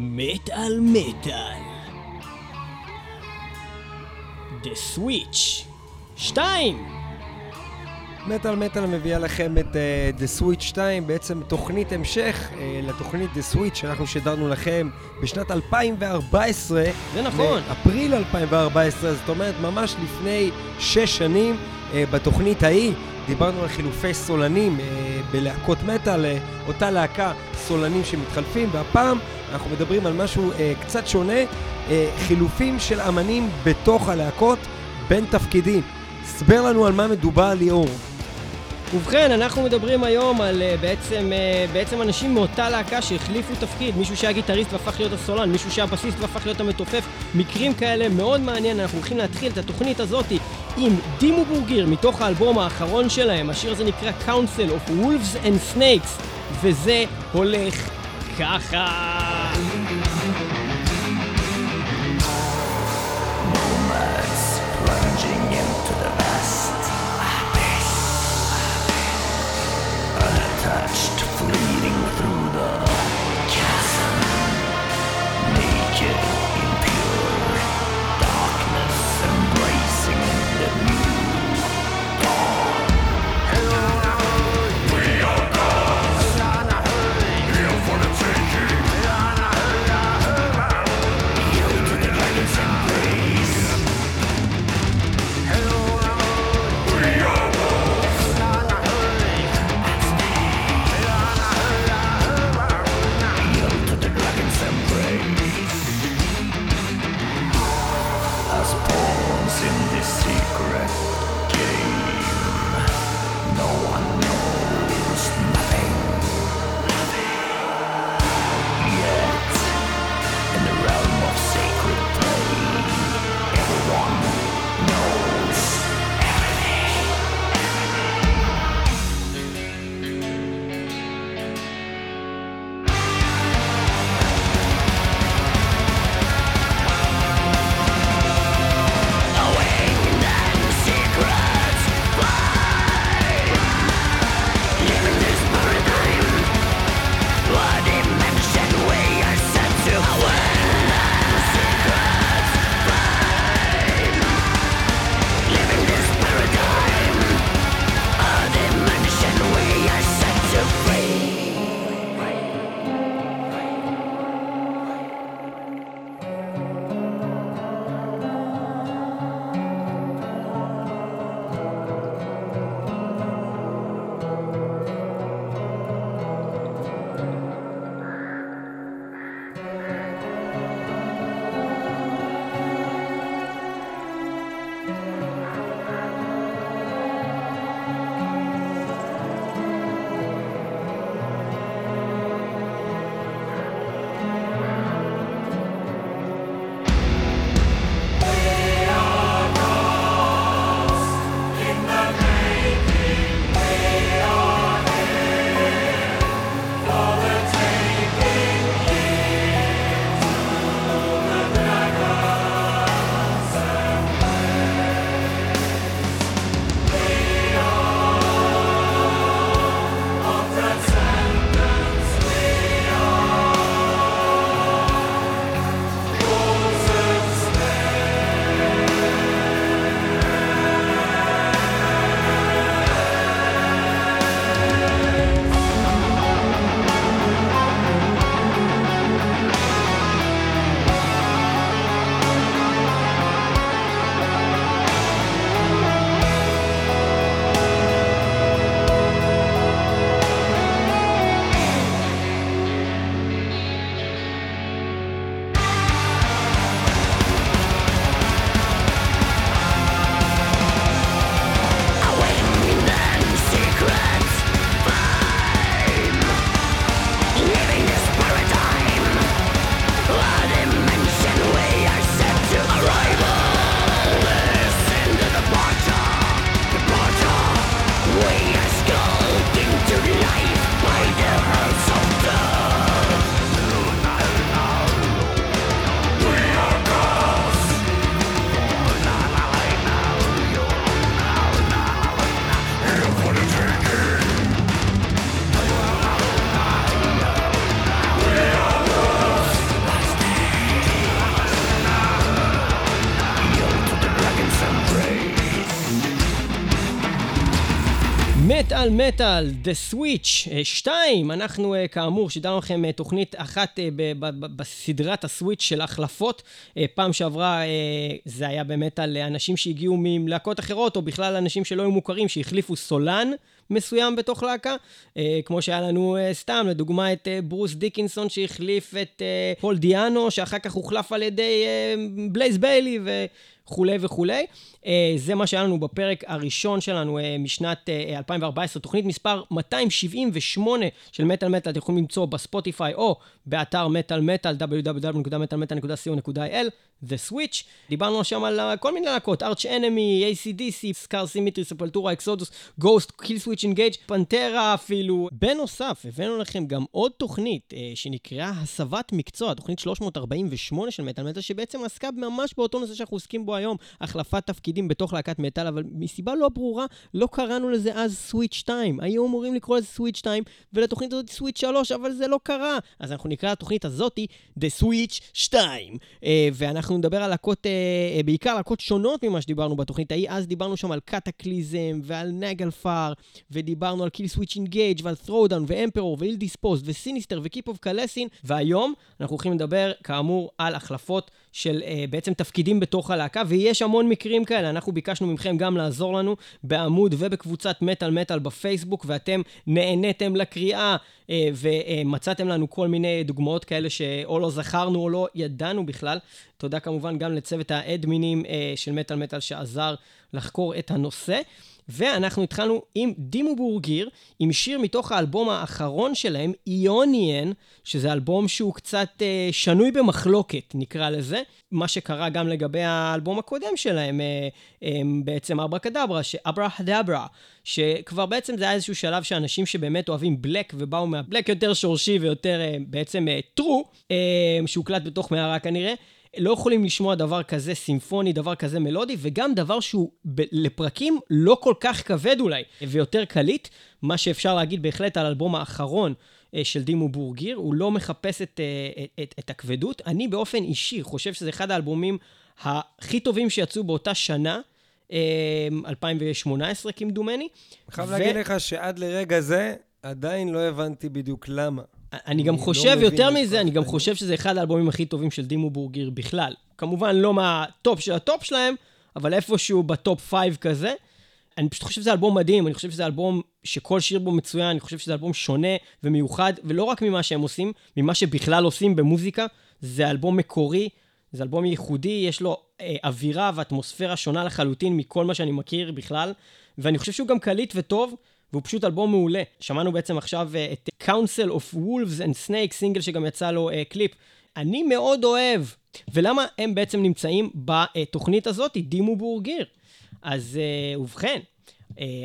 מטאל מטאל. The Switch 2! מטאל מטאל מביאה לכם את uh, The Switch 2, בעצם תוכנית המשך uh, לתוכנית The Switch שאנחנו שידרנו לכם בשנת 2014. זה נכון. אפריל 2014, זאת אומרת ממש לפני שש שנים uh, בתוכנית ההיא. דיברנו על חילופי סולנים uh, בלהקות מטאל, uh, אותה להקה, סולנים שמתחלפים, והפעם אנחנו מדברים על משהו uh, קצת שונה, חילופים של אמנים בתוך הלהקות בין תפקידים. סבר לנו על מה מדובר ליאור. ובכן, אנחנו מדברים היום על uh, בעצם, uh, בעצם אנשים מאותה להקה שהחליפו תפקיד, מישהו שהיה גיטריסט והפך להיות הסולן, מישהו שהיה בסיסט והפך להיות המתופף, מקרים כאלה מאוד מעניין, אנחנו הולכים להתחיל את התוכנית הזאת עם דימו בורגיר מתוך האלבום האחרון שלהם, השיר הזה נקרא Council of Wolves and Snakes, וזה הולך ככה. מטאל The Switch 2, אנחנו uh, כאמור שידרנו לכם uh, תוכנית אחת בסדרת הסוויץ' של החלפות. פעם שעברה זה היה באמת על אנשים שהגיעו מלהקות אחרות, או בכלל אנשים שלא היו מוכרים, שהחליפו סולן מסוים בתוך להקה. Uh, כמו שהיה לנו uh, סתם, לדוגמה את uh, ברוס דיקינסון שהחליף את uh, פול דיאנו, שאחר כך הוחלף על ידי uh, בלייז ביילי וכולי וכולי. אה, זה מה שהיה לנו בפרק הראשון שלנו אה, משנת אה, 2014, תוכנית מספר 278 של מטאל מטאל, אתם יכולים למצוא בספוטיפיי או באתר מטאל מטאל, www.metalmetal.co.il, The Switch. דיברנו שם על כל מיני להקות, Arch Enemy, ACDC, Scar Symmetry, Sepultura, Exodus, Ghost, Killswitch Engage, Pantera אפילו. בנוסף, הבאנו לכם גם עוד תוכנית שנקראה הסבת מקצוע, תוכנית 348 של מטאל מטאל, שבעצם עסקה ממש באותו נושא שאנחנו עוסקים בו היום, החלפת תפקידים בתוך להקת מטאל, אבל מסיבה לא ברורה, לא קראנו לזה אז Switch 2. היו אמורים לקרוא לזה Switch 2, ולתוכנית הזאת Switch 3, אבל זה לא קרה. אז אנחנו נקרא לתוכנית הזאתי The Switch 2. אה, ואנחנו נדבר על להקות, אה, בעיקר להקות שונות ממה שדיברנו בתוכנית ההיא. אז דיברנו שם על Kataklysm, ועל Naglfar, ודיברנו על Killswitch Engage, ועל Throwdown, ו Emperor, ו Illdisposed, ו Sinister, ו Keep of Kalessin. והיום אנחנו הולכים לדבר, כאמור, על החלפות של אה, בעצם תפקידים בתוך הלהקה, ויש המון מקרים כאלה. אנחנו ביקשנו מכם גם לעזור לנו בעמוד ובקבוצת מטאל מטאל בפייסבוק, ואתם נהניתם לקריאה uh, ומצאתם לנו כל מיני דוגמאות כאלה שאו לא זכרנו או לא ידענו בכלל. תודה כמובן גם לצוות האדמינים uh, של מטאל מטאל שעזר לחקור את הנושא. ואנחנו התחלנו עם דימו בורגיר, עם שיר מתוך האלבום האחרון שלהם, איוניאן, שזה אלבום שהוא קצת אה, שנוי במחלוקת, נקרא לזה. מה שקרה גם לגבי האלבום הקודם שלהם, אה, אה, בעצם אברה קדברה, אברה הדברה, שכבר בעצם זה היה איזשהו שלב שאנשים שבאמת אוהבים בלק ובאו מהבלק יותר שורשי ויותר אה, בעצם אה, טרו, אה, שהוקלט בתוך מערה כנראה. לא יכולים לשמוע דבר כזה סימפוני, דבר כזה מלודי, וגם דבר שהוא ב- לפרקים לא כל כך כבד אולי, ויותר קליט, מה שאפשר להגיד בהחלט על האלבום האחרון אה, של דימו בורגיר, הוא לא מחפש את, אה, את, את, את הכבדות. אני באופן אישי חושב שזה אחד האלבומים הכי טובים שיצאו באותה שנה. 2018 כמדומני. אני חייב להגיד לך שעד לרגע זה, עדיין לא הבנתי בדיוק למה. אני גם לא חושב, יותר מזה, אני גם. חושב שזה אחד האלבומים הכי טובים של Dimmu Borgir בכלל. כמובן לא מהטופ של הטופ שלהם, אבל איפשהו בטופ 5 כזה. אני פשוט חושב שזה אלבום מדהים, אני חושב שזה אלבום שכל שיר בו מצוין, אני חושב שזה אלבום שונה ומיוחד, ולא רק ממה שהם עושים, ממה שבכלל עושים במוזיקה. זה אלבום מקורי, זה אלבום ייחודי, יש לו אה, אווירה ואטמוספירה שונה לחלוטין מכל מה שאני מכיר בכלל, ואני חושב שהוא גם קליט וטוב, והוא פשוט אלבום מעולה. שמענו בעצם עכשיו אה, את Council of Wolves and Snakes, סינגל שגם יצא לו אה, קליפ. אני מאוד אוהב. ולמה הם בעצם נמצאים בתוכנית הזאת, דימו בורגיר? אז אה, ובכן,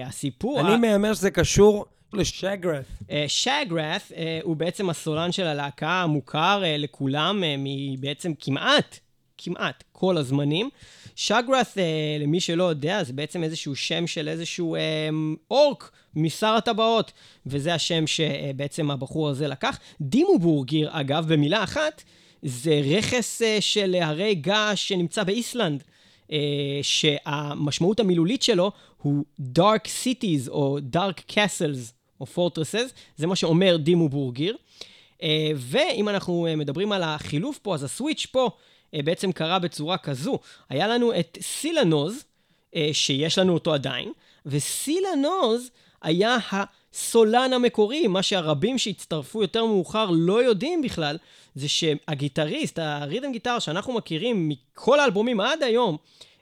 הסיפור... אני מהמר שזה קשור לשגרת. שגרת אה, הוא בעצם הסולן של הלהקה המוכר לכולם מבעצם כמעט, כמעט כל הזמנים. שגרת, אה, למי שלא יודע, זה בעצם איזשהו שם של איזשהו אורק משר הטבעות, וזה השם שבעצם הבחור הזה לקח. דימו בורגיר, אגב, במילה אחת, זה רכס אה, של הרי געש שנמצא באיסלנד. אה, שהמשמעות המילולית שלו הוא Dark Cities או Dark Castles או Fortresses, זה מה שאומר דימו בורגיר. אה, ואם אנחנו מדברים על החילוף פה, אז הסוויץ' פה בעצם קרה בצורה כזו. היה לנו את סילנוז, שיש לנו אותו עדיין, וסילנוז היה הסולן המקורי, מה שהרבים שהצטרפו יותר מאוחר לא יודעים בכלל, זה שהגיטריסט, הריתם גיטר שאנחנו מכירים מכל האלבומים עד היום,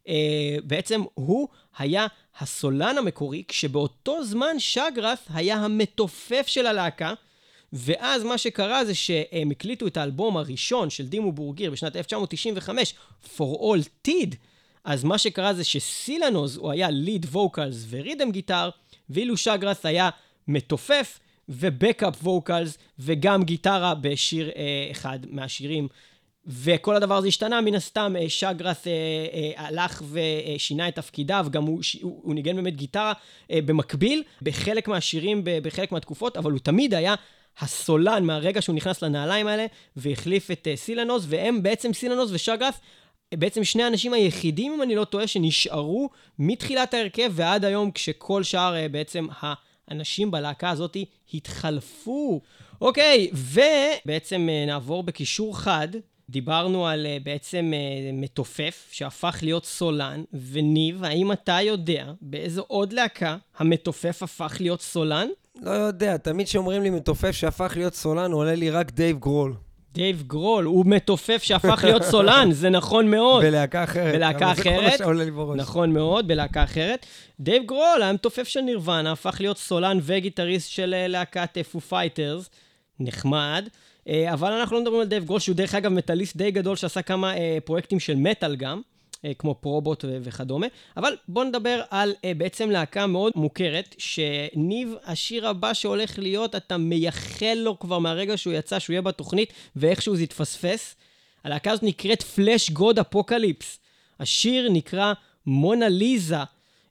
אה, בעצם הוא היה הסולן המקורי, כשבאותו זמן Shagrath היה המתופף של הלהקה, ואז מה שקרה זה שהם הקליטו את האלבום הראשון של Dimmu Borgir בשנת 1995, For All Tid, אז מה שקרה זה ש Silenoz הוא היה lead vocals ו rhythm guitar, ואילו Shagrath היה מתופף ו backup vocals וגם גיטרה בשיר אה, אחד מהשירים. וכל הדבר הזה השתנה, מן הסתם אה, שגרס אה, אה, הלך ושינה את תפקידיו, גם הוא, הוא, הוא ניגן באמת גיטרה אה, במקביל, בחלק מהשירים, בחלק מהתקופות, אבל הוא תמיד היה הסולן מהרגע שהוא נכנס לנעליים האלה, והחליף את אה, סילנוס, והם בעצם סילנוס ושגרס, בעצם שני האנשים היחידים, אם אני לא טועה, שנשארו מתחילת ההרכב ועד היום, כשכל שאר אה, בעצם אנשים בלהקה הזאת התחלפו. אוקיי, ובעצם אה, נעבור בקישור חד. דיברנו על אה, בעצם מתופף שהפך להיות סולן, וניב, האם אתה יודע באיזו עוד להקה המתופף הפך להיות סולן? לא יודע, תמיד כשאומרים לי מתופף שהפך להיות סולן, עולה לי רק דייב גרול. דייב גרול, הוא מתופף שהפך להיות סולן, זה נכון מאוד. בלהקה אחרת. בלהקה אבל זה כל מה אחרת? שעולה לי בראש. נכון מאוד, בלהקה אחרת. דייב גרול היה מתופף של Nirvana, הפך להיות סולן וגיטריסט של אה, להקת Foo Fighters. נחמד. אה, אבל אנחנו לא מדברים על דייב גרול, שהוא דרך אגב מטאליסט די גדול שעשה כמה אה, פרויקטים של מטאל גם. אה, כמו Probot וכדומה. אבל בואו נדבר על אה, בעצם להקה מאוד מוכרת, שניב, השיר הבא שהולך להיות, אתה מייחל לו כבר מהרגע שהוא יצא, שהוא יהיה בתוכנית, ואיכשהו זה יתפספס. הלהקה הזאת נקראת Fleshgod Apocalypse. השיר נקרא מונה ליזה,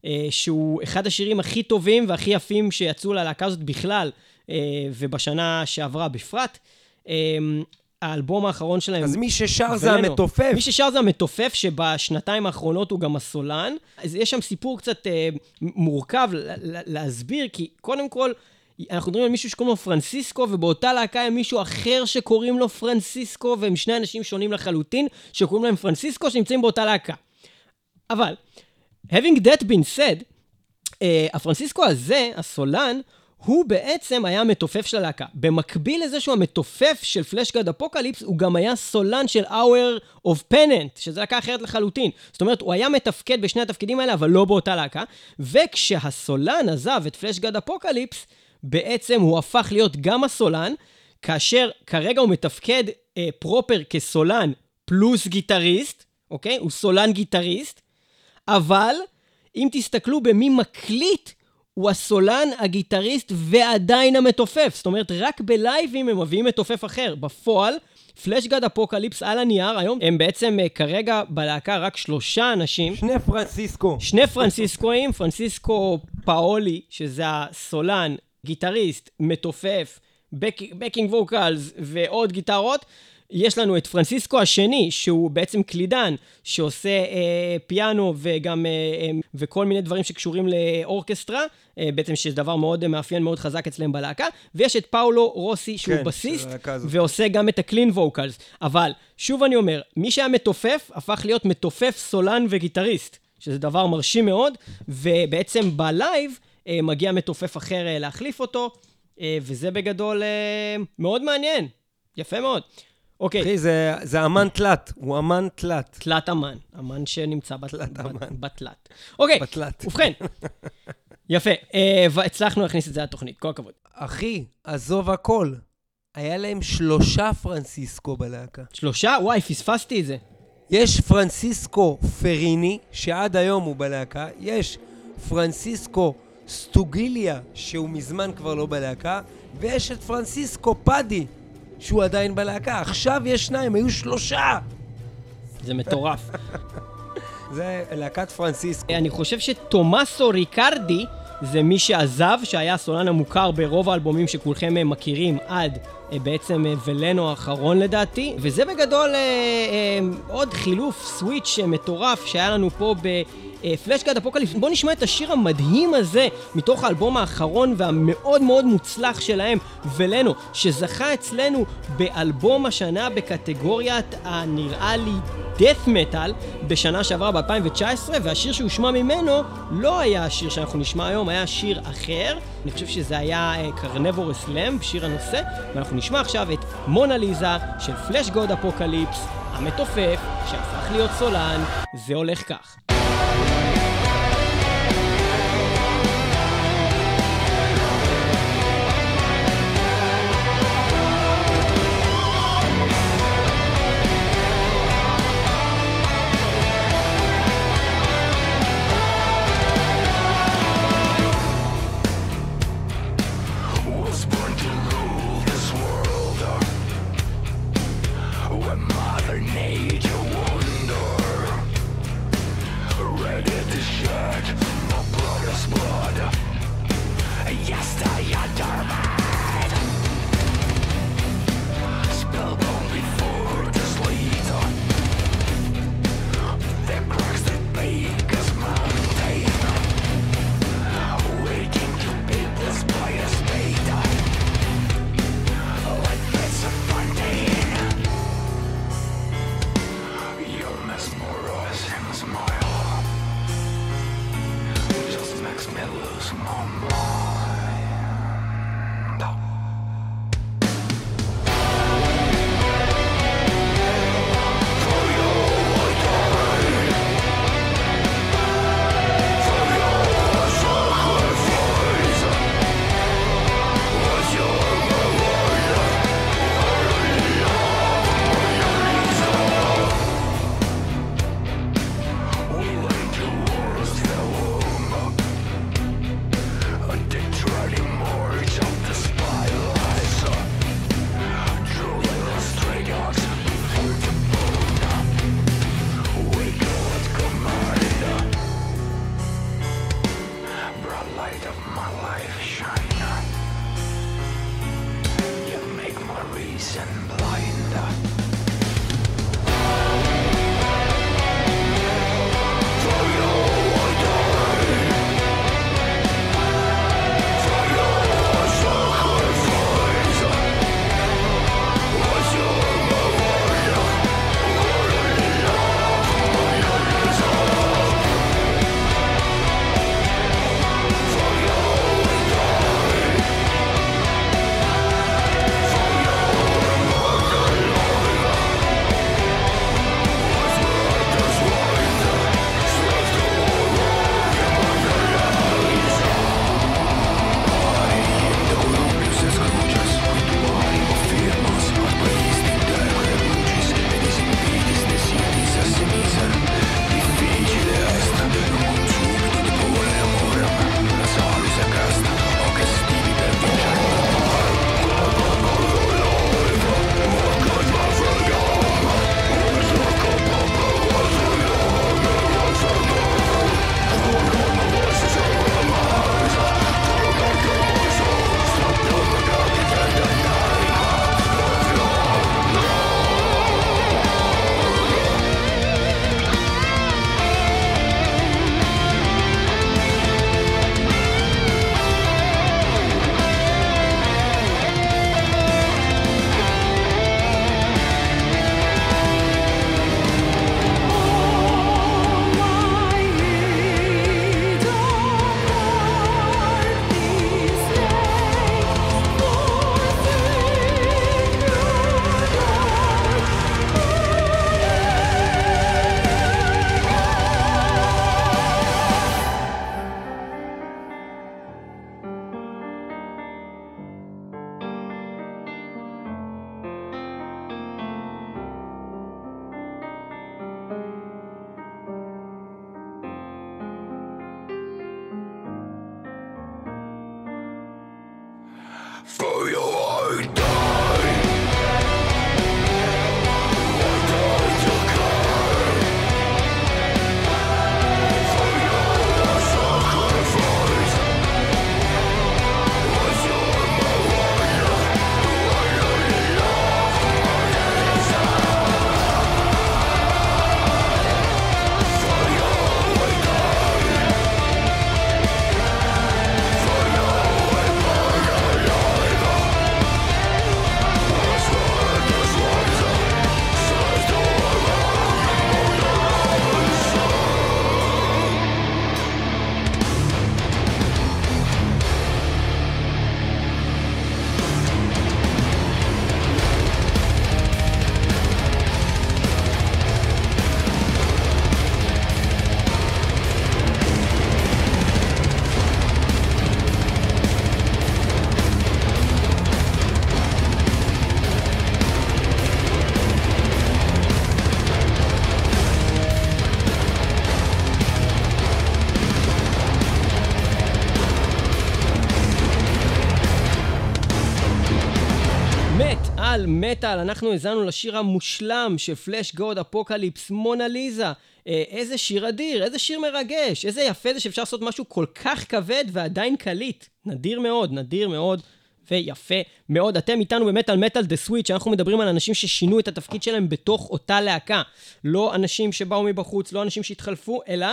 אה, שהוא אחד השירים הכי טובים והכי יפים שיצאו ללהקה הזאת בכלל, ובשנה שעברה בפרט. האלבום האחרון שלהם... אז מי ששר זה ולנו. המתופף. מי ששר זה המתופף, שבשנתיים האחרונות הוא גם הסולן. אז יש שם סיפור קצת אה, מורכב להסביר, כי קודם כל, אנחנו מדברים על מישהו שקוראים לו פרנסיסקו, ובאותה להקה היה מישהו אחר שקוראים לו פרנסיסקו, והם שני אנשים שונים לחלוטין, שקוראים להם פרנסיסקו, שנמצאים באותה להקה. אבל, having that been said, אה, הפרנסיסקו הזה, הסולן, הוא בעצם היה המתופף של הלהקה. במקביל לזה שהוא המתופף של Fleshgod Apocalypse, הוא גם היה סולן של Hour of Penance, שזו להקה אחרת לחלוטין. זאת אומרת, הוא היה מתפקד בשני התפקידים האלה, אבל לא באותה להקה. וכשהסולן עזב את Fleshgod Apocalypse, בעצם הוא הפך להיות גם הסולן, כאשר כרגע הוא מתפקד אה, proper כסולן פלוס גיטריסט, אוקיי? הוא סולן גיטריסט, אבל אם תסתכלו במי מקליט, הוא הסולן, הגיטריסט ועדיין המתופף. זאת אומרת, רק בלייבים הם מביאים מתופף אחר. בפועל, Fleshgod Apocalypse על הנייר היום, הם בעצם אה, כרגע בלהקה רק שלושה אנשים. שני פרנסיסקו. שני פרנסיסקואים, פרנסיסקו פאולי, שזה הסולן, גיטריסט, מתופף, backing vocals ועוד גיטרות. יש לנו את פרנסיסקו השני, שהוא בעצם קלידן, שעושה אה, פיאנו וגם, אה, אה, וכל מיני דברים שקשורים לאורקסטרה, אה, בעצם שזה דבר מאוד אה, מאפיין, מאוד חזק אצלם בלהקה, ויש את פאולו רוסי, שהוא כן, בסיסט. ועושה גם את ה clean vocals. אבל, שוב אני אומר, מי שהיה מתופף, הפך להיות מתופף, סולן וגיטריסט, שזה דבר מרשים מאוד, ובעצם בלייב אה, מגיע מתופף אחר אה, להחליף אותו, אה, וזה בגדול אה, מאוד מעניין. יפה מאוד. אוקיי, אחי, זה- זה אמן תלת, הוא אמן תלת. תלת אמן, אמן שנמצא בת- תלת בת- אמן. בתלת. אוקיי, בתלת. ובכן, יפה, אה, והצלחנו להכניס את זה לתוכנית, כל הכבוד. אחי, עזוב הכל. היה להם שלושה פרנסיסקו בלהקה. שלושה? וואי, פספסתי את זה. יש פרנסיסקו פריני, שעד היום הוא בלהקה, יש פרנסיסקו סטוגיליה, שהוא מזמן כבר לא בלהקה, ויש את פרנסיסקו פאדי, שהוא עדיין בלהקה. עכשיו יש שניים, היו שלושה! זה מטורף. זה להקת פרנסיסקו. אני חושב שתומאסו ריקרדי זה מי שעזב, שהיה הסולן המוכר ברוב האלבומים שכולכם אה, מכירים עד אה, בעצם אה, ולנו האחרון לדעתי, וזה בגדול עוד חילוף, סוויץ' מטורף שהיה לנו פה ב... Fleshgod Apocalypse, בואו נשמע את השיר המדהים הזה מתוך האלבום האחרון והמאוד מאוד מוצלח שלהם, Veleno, שזכה אצלנו באלבום השנה בקטגוריית הנראה לי death metal בשנה שעברה ב-2019, והשיר שהושמע ממנו לא היה השיר שאנחנו נשמע היום, היה שיר אחר. אני חושב שזה היה Carnivorous Lamb, שיר הנושא, ואנחנו נשמע עכשיו את Monnalisa של Fleshgod Apocalypse, המתופף, שהפך להיות סולן, זה הולך כך. Thank you. מטאל, אנחנו האזנו לשיר המושלם של Fleshgod Apocalypse, Monnalisa. אה, איזה שיר אדיר, איזה שיר מרגש, איזה יפה זה שאפשר לעשות משהו כל כך כבד ועדיין קליט. נדיר מאוד, נדיר מאוד. ויפה מאוד. אתם איתנו במטאל מטאל the switch, אנחנו מדברים על אנשים ששינו את התפקיד שלהם בתוך אותה להקה. לא אנשים שבאו מבחוץ, לא אנשים שהתחלפו, אלא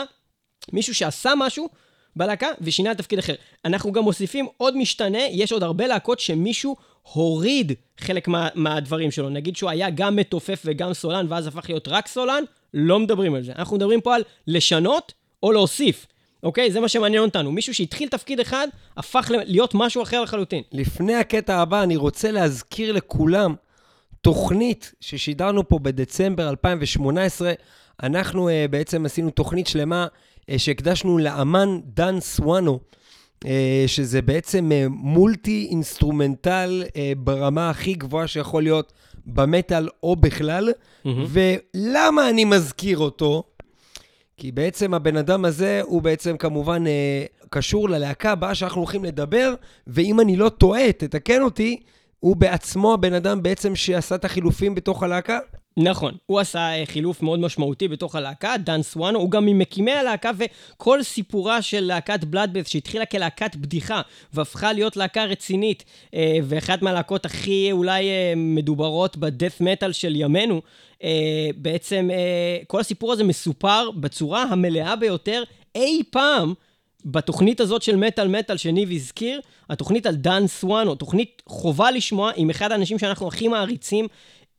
מישהו שעשה משהו בלהקה ושינה לתפקיד אחר. אנחנו גם מוסיפים עוד משתנה, יש עוד הרבה להקות שמישהו הוריד חלק מה, מהדברים שלו. נגיד שהוא היה גם מתופף וגם סולן, ואז הפך להיות רק סולן, לא מדברים על זה. אנחנו מדברים פה על לשנות או להוסיף. אוקיי? זה מה שמעניין אותנו. מישהו שהתחיל תפקיד אחד, הפך להיות משהו אחר לחלוטין. לפני הקטע הבא, אני רוצה להזכיר לכולם תוכנית ששידרנו פה בדצמבר 2018. אנחנו uh, בעצם עשינו תוכנית שלמה uh, שהקדשנו לאמן דן סואנו, שזה בעצם אה, multi instrumental אה, ברמה הכי גבוהה שיכול להיות במטאל או בכלל. Mm-hmm. ולמה אני מזכיר אותו? כי בעצם הבן אדם הזה הוא בעצם כמובן אה, קשור ללהקה הבאה שאנחנו הולכים לדבר, ואם אני לא טועה, תתקן אותי, הוא בעצמו הבן אדם בעצם שעשה את החילופים בתוך הלהקה? נכון, הוא עשה אה, חילוף מאוד משמעותי בתוך הלהקה, דן סואנו, הוא גם ממקימי הלהקה, וכל סיפורה של להקת Bloodbath, שהתחילה כלהקת בדיחה, והפכה להיות להקה רצינית, אה, ואחת מהלהקות הכי אולי אה, מדוברות בדף מטאל של ימינו, בעצם כל הסיפור הזה מסופר בצורה המלאה ביותר אי פעם. בתוכנית הזאת של מטאל מטאל שניב הזכיר, התוכנית על דן סואנו, תוכנית חובה לשמוע עם אחד האנשים שאנחנו הכי מעריצים,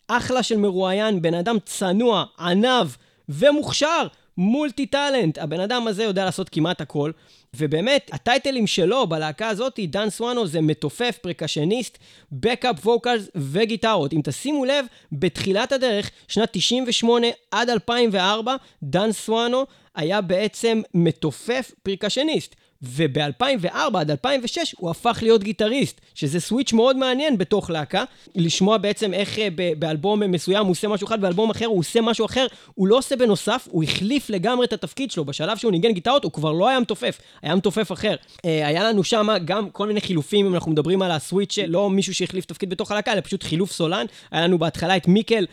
אחלה של מרואיין, בן אדם צנוע, ענב ומוכשר, מולטי טאלנט. הבן אדם הזה יודע לעשות כמעט הכל. ובאמת, הטייטלים שלו בלהקה הזאת, דן סואנו זה מתופף, פרקשניסט, backup vocals וגיטרות. אם תשימו לב, בתחילת הדרך, שנת 98 עד 2004, דן סואנו היה בעצם מתופף פרקשניסט. וב-2004 עד 2006 הוא הפך להיות גיטריסט, שזה switch מאוד מעניין בתוך להקה, לשמוע בעצם איך אה, באלבום מסוים הוא עושה משהו אחד, באלבום אחר הוא עושה משהו אחר, הוא לא עושה בנוסף, הוא החליף לגמרי את התפקיד שלו, בשלב שהוא ניגן גיטרות הוא כבר לא היה מתופף, היה מתופף אחר. אה, היה לנו שם גם כל מיני חילופים, אם אנחנו מדברים על הסוויץ', לא מישהו שהחליף תפקיד בתוך הלהקה, אלא פשוט חילוף סולן. היה לנו בהתחלה את מיקל,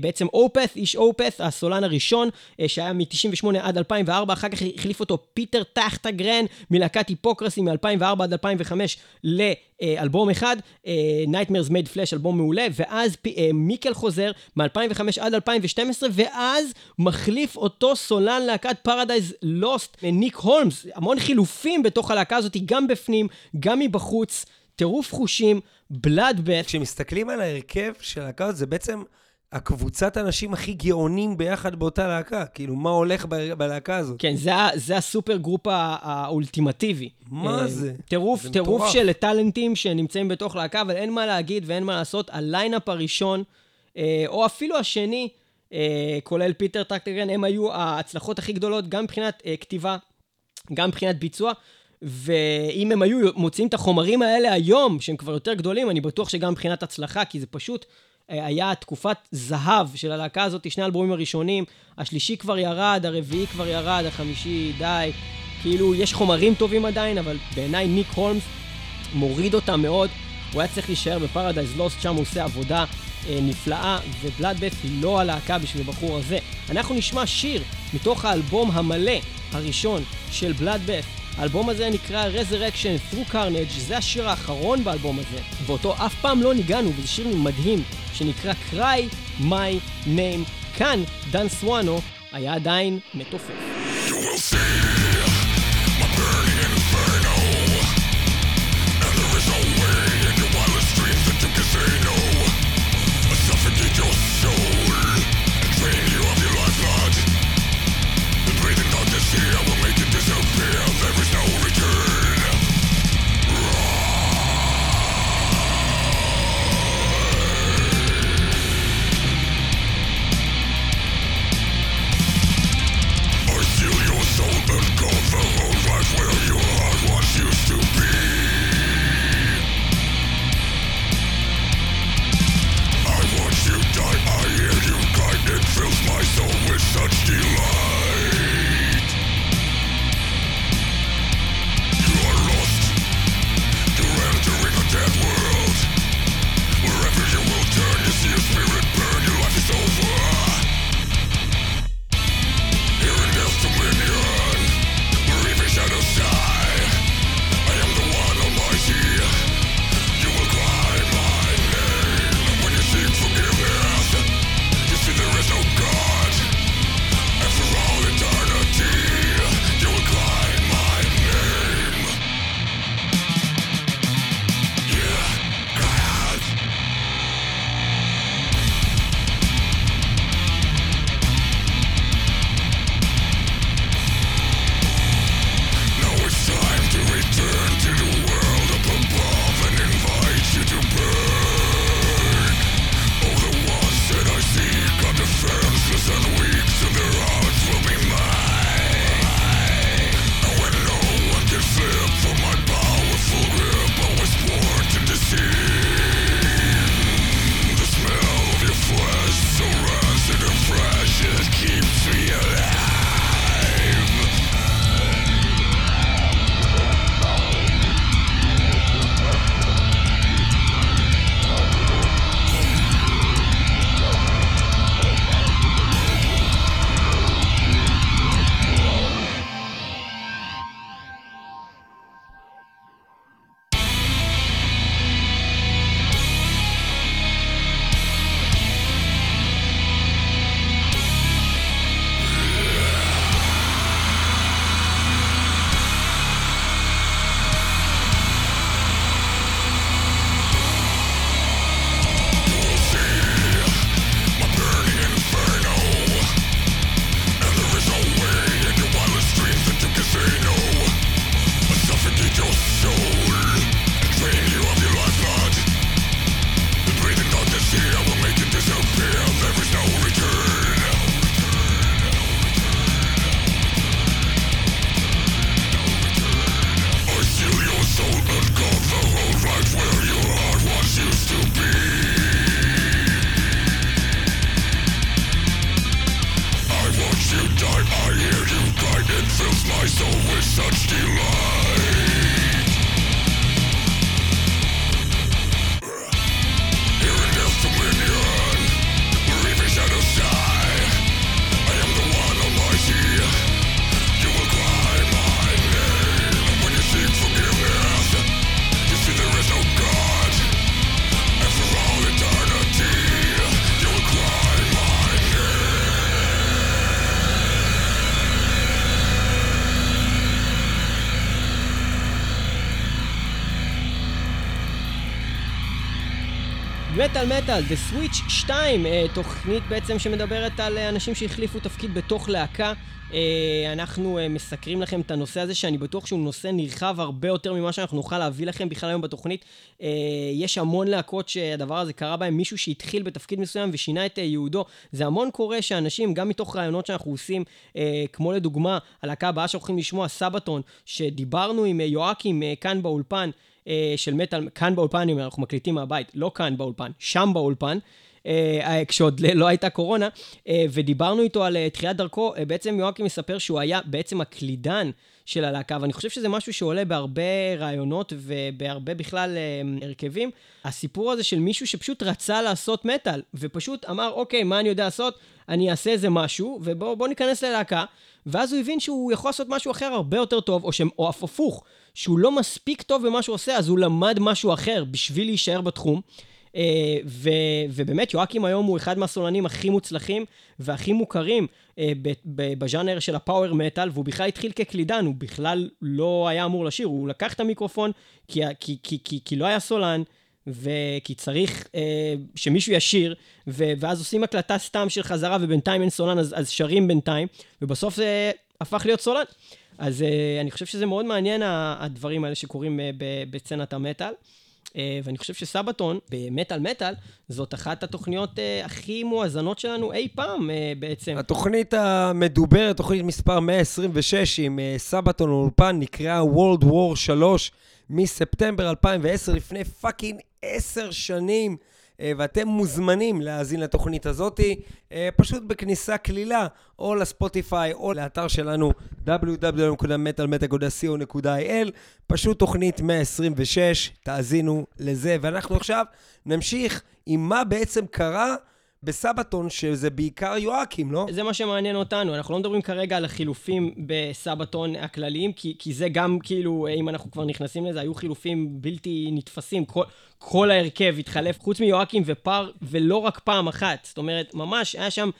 בעצם אופת, איש אופת, הסולן הראשון, אה, שהיה מ-98 עד 2004, אחר כך החליף אותו פיטר טחט גרן מלהקת היפוקרסי מ-2004 עד 2005 לאלבום אחד, אה, Nightmares Made Flesh, אלבום מעולה, ואז אה, מיקל חוזר מ-2005 עד 2012, ואז מחליף אותו סולן להקת Paradise Lost, ניק הולמס, המון חילופים בתוך הלהקה הזאת, גם בפנים, גם מבחוץ, טירוף חושים, Bloodbath. כשמסתכלים על ההרכב של הזאת, זה בעצם... הקבוצת אנשים הכי גאונים ביחד באותה להקה. כאילו, מה הולך ב- בלהקה הזאת? כן, זה, זה ה supergroup האולטימטיבי. מה אה, זה? טירוף, זה טירוף מטורף. של טאלנטים שנמצאים בתוך להקה, אבל אין מה להגיד ואין מה לעשות. ה lineup הראשון, אה, או אפילו השני, אה, כולל פיטר טקטגרן, הם היו ההצלחות הכי גדולות, גם מבחינת כתיבה, גם מבחינת ביצוע. ואם הם היו מוציאים את החומרים האלה היום, שהם כבר יותר גדולים, אני בטוח שגם מבחינת הצלחה, כי זה פשוט היה תקופת זהב של הלהקה הזאת, שני האלבומים הראשונים, השלישי כבר ירד, הרביעי כבר ירד, החמישי די. כאילו, יש חומרים טובים עדיין, אבל בעיניי ניק הולמס מוריד אותם מאוד. הוא היה צריך להישאר בפרדייז לוסט, שם הוא עושה עבודה אה, נפלאה, ובלאדבף היא לא הלהקה בשביל הבחור הזה. אנחנו נשמע שיר מתוך האלבום המלא הראשון של בלאדבף, האלבום הזה נקרא Resurrection Through Carnage, זה השיר האחרון באלבום הזה, ואותו אף פעם לא ניגענו, וזה שיר מדהים, שנקרא Cry My Name. כאן דן סואנו היה עדיין מתופף. You will see מטאל מטאל, The Switch 2, אה, תוכנית בעצם שמדברת על אה, אנשים שהחליפו תפקיד בתוך להקה. אה, אנחנו מסקרים לכם את הנושא הזה, שאני בטוח שהוא נושא נרחב הרבה יותר ממה שאנחנו נוכל להביא לכם בכלל היום בתוכנית. יש המון להקות שהדבר הזה קרה בהם, מישהו שהתחיל בתפקיד מסוים ושינה את ייעודו. זה המון קורה שאנשים, גם מתוך רעיונות שאנחנו עושים, כמו לדוגמה, הלהקה הבאה שאנחנו הולכים לשמוע, סבתון, שדיברנו עם יואקים כאן באולפן, של מטאל, כאן באולפן, אני אומר, אנחנו מקליטים מהבית, לא כאן באולפן, שם באולפן. אה, כשעוד לא הייתה קורונה, אה, ודיברנו איתו על אה, תחילת דרכו, אה, בעצם יואקי מספר שהוא היה בעצם הקלידן של הלהקה, ואני חושב שזה משהו שעולה בהרבה רעיונות ובהרבה בכלל אה, הרכבים. הסיפור הזה של מישהו שפשוט רצה לעשות מטאל, ופשוט אמר, אוקיי, מה אני יודע לעשות? אני אעשה איזה משהו, ובואו ניכנס ללהקה. ואז הוא הבין שהוא יכול לעשות משהו אחר הרבה יותר טוב, או, ש... או הפוך, שהוא לא מספיק טוב במה שהוא עושה, אז הוא למד משהו אחר בשביל להישאר בתחום. Uh, ו, ובאמת, יואקים היום הוא אחד מהסולנים הכי מוצלחים והכי מוכרים uh, בז'אנר של הפאוור מטאל, והוא בכלל התחיל כקלידן, הוא בכלל לא היה אמור לשיר, הוא לקח את המיקרופון כי, כי, כי, כי, כי לא היה סולן, וכי צריך uh, שמישהו ישיר, ו, ואז עושים הקלטה סתם של חזרה, ובינתיים אין סולן, אז, אז שרים בינתיים, ובסוף זה הפך להיות סולן. אז אה, אני חושב שזה מאוד מעניין, הדברים האלה שקורים אה, בסצנת המטאל. אה, ואני חושב ש Sabaton, במטאל מטאל, זאת אחת התוכניות הכי מואזנות שלנו אי פעם בעצם. התוכנית המדוברת, תוכנית מספר 126 עם Sabaton באולפן, נקראה World War 3 מספטמבר 2010, לפני fucking עשר שנים. ואתם מוזמנים להאזין לתוכנית הזאתי, פשוט בכניסה קלילה, או לספוטיפיי, או לאתר שלנו www.metalmeta.co.il, פשוט תוכנית 126, תאזינו לזה. ואנחנו עכשיו נמשיך עם מה בעצם קרה בסבתון, שזה בעיקר יואקים, לא? זה מה שמעניין אותנו, אנחנו לא מדברים כרגע על החילופים בסבתון הכלליים, כי, כי זה גם כאילו, אם אנחנו כבר נכנסים לזה, היו חילופים בלתי נתפסים, כל, כל ההרכב התחלף, חוץ מיואקים ופר, ולא רק פעם אחת. זאת אומרת, ממש היה שם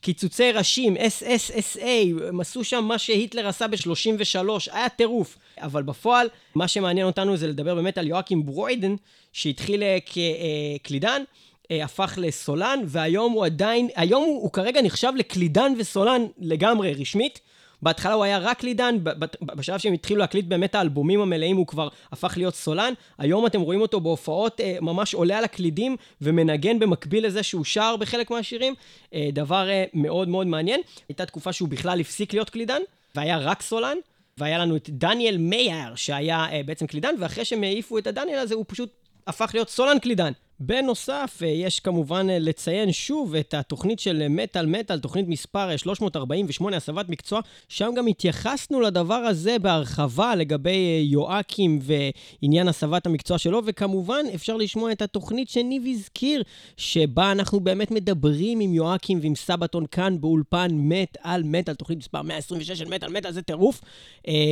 קיצוצי ראשים, SSSA, הם עשו שם מה שהיטלר עשה ב-33, היה טירוף. אבל בפועל, מה שמעניין אותנו זה לדבר באמת על יואקים ברוידן, שהתחיל כקלידן. אה, הפך לסולן, והיום הוא עדיין, היום הוא, הוא כרגע נחשב לקלידן וסולן לגמרי רשמית. בהתחלה הוא היה רק קלידן, בשלב שהם התחילו להקליט באמת האלבומים המלאים הוא כבר הפך להיות סולן. היום אתם רואים אותו בהופעות אה, ממש עולה על הקלידים ומנגן במקביל לזה שהוא שר בחלק מהשירים. אה, דבר אה, מאוד מאוד מעניין. הייתה תקופה שהוא בכלל הפסיק להיות קלידן, והיה רק סולן. והיה לנו את דניאל מאייר, שהיה בעצם קלידן, ואחרי שהם העיפו את הדניאל הזה, הוא פשוט הפך להיות סולן קלידן. בנוסף, אה, יש כמובן אה, לציין שוב את התוכנית של מטאל מטאל, תוכנית מספר 348, הסבת מקצוע, שם גם התייחסנו לדבר הזה בהרחבה לגבי אה, יואקים ועניין הסבת המקצוע שלו, וכמובן אפשר לשמוע את התוכנית שניב הזכיר, שבה אנחנו באמת מדברים עם יואקים ועם סבתון כאן באולפן מטאל מטאל, תוכנית מספר 126 של מטאל מטאל, זה טירוף,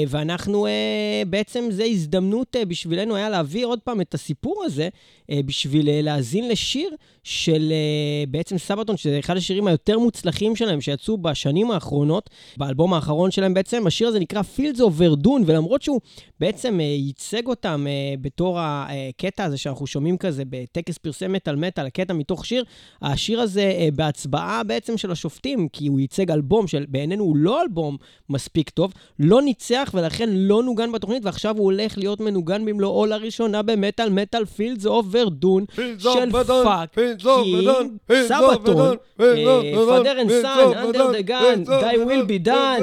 ואנחנו בעצם, זה הזדמנות בשבילנו היה להביא עוד פעם את הסיפור הזה, בשביל להאזין לשיר של uh, בעצם סבתון, שזה אחד השירים היותר מוצלחים שלהם שיצאו בשנים האחרונות, באלבום האחרון שלהם בעצם. השיר הזה נקרא Fields of Verdun, ולמרות שהוא בעצם ייצג אותם בתור הקטע הזה שאנחנו שומעים כזה בטקס פרסי מטאל מטאל, הקטע מתוך שיר, השיר הזה בהצבעה בעצם של השופטים, כי הוא ייצג אלבום שבעינינו הוא לא אלבום מספיק טוב, לא ניצח ולכן לא נוגן בתוכנית, ועכשיו הוא הולך להיות מנוגן במלואו לראשונה במטאל מטאל Fields of Verdun של fucking Sabaton, אה, father and son, under the gun, אה, כן. Thy will be done,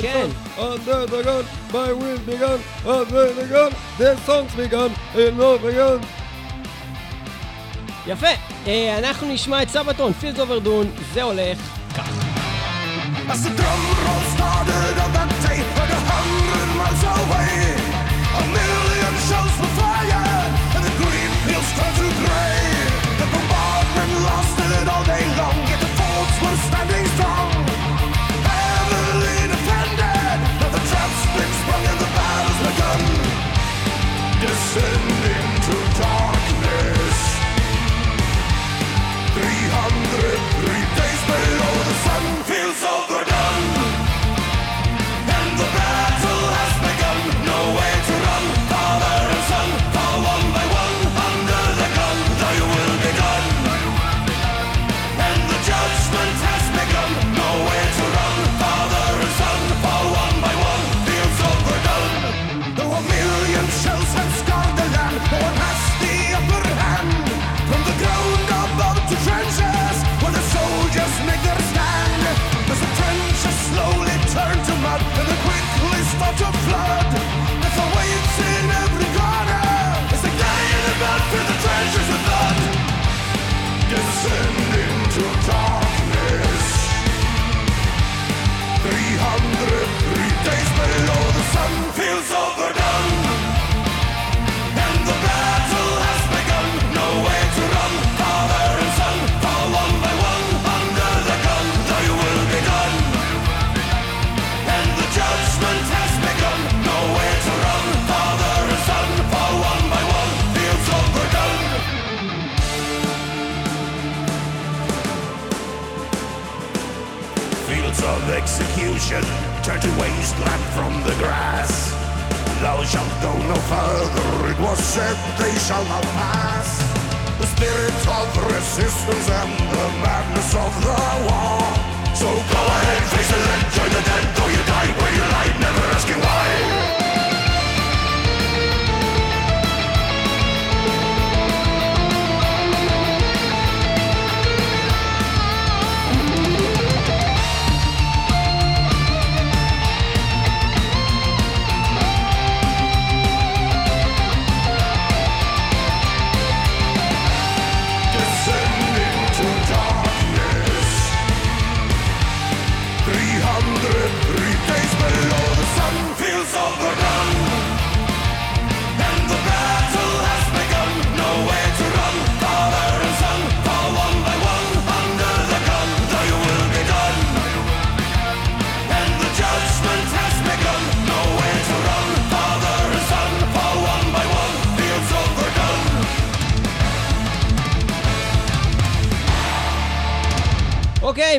כן. אנדר דה גן, ביי וויל בי גן, אנדר דה גן, דה סונגס בי גן, אינו וגן. יפה, אה, אנחנו נשמע את סבתון, פילד אוברדון, זה הולך ככה.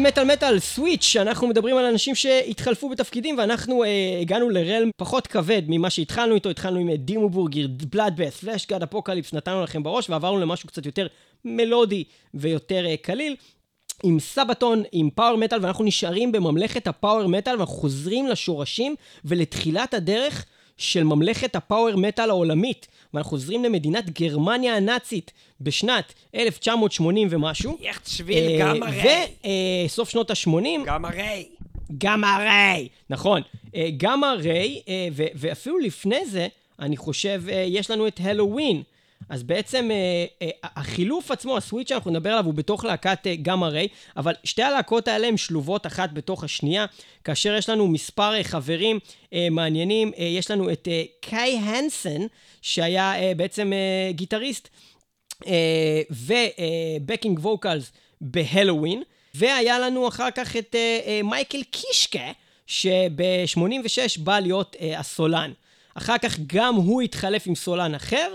מטאל מטאל switch, אנחנו מדברים על אנשים שהתחלפו בתפקידים ואנחנו אה, הגענו ל realm פחות כבד ממה שהתחלנו איתו, התחלנו עם אה, Dimmu Borgir, Bloodbath, Fleshgod Apocalypse, נתנו לכם בראש ועברנו למשהו קצת יותר מלודי ויותר אה, קליל. עם Sabaton, עם power metal, ואנחנו נשארים בממלכת ה power metal, ואנחנו חוזרים לשורשים ולתחילת הדרך של ממלכת ה power metal העולמית. ואנחנו חוזרים למדינת גרמניה הנאצית בשנת 1980 ומשהו. יחטשוויל, גם הרי. וסוף שנות ה-80, גם הרי. גמא ריי, נכון, אה, גמא ריי, אה, ואפילו לפני זה, אני חושב, אה, יש לנו את הלואוין. אז בעצם אה, אה, החילוף עצמו, הסוויץ' שאנחנו נדבר עליו, הוא בתוך להקת אה, גמא ריי, אבל שתי הלהקות האלה הן שלובות אחת בתוך השנייה, כאשר יש לנו מספר אה, חברים אה, מעניינים, אה, יש לנו את אה, קאי הנסן, שהיה אה, בעצם אה, גיטריסט, ו backing vocals ב Helloween, והיה לנו אחר כך את אה, אה, מיכאל קיסקה, שב-86 בא להיות אה, הסולן. אחר כך גם הוא התחלף עם סולן אחר,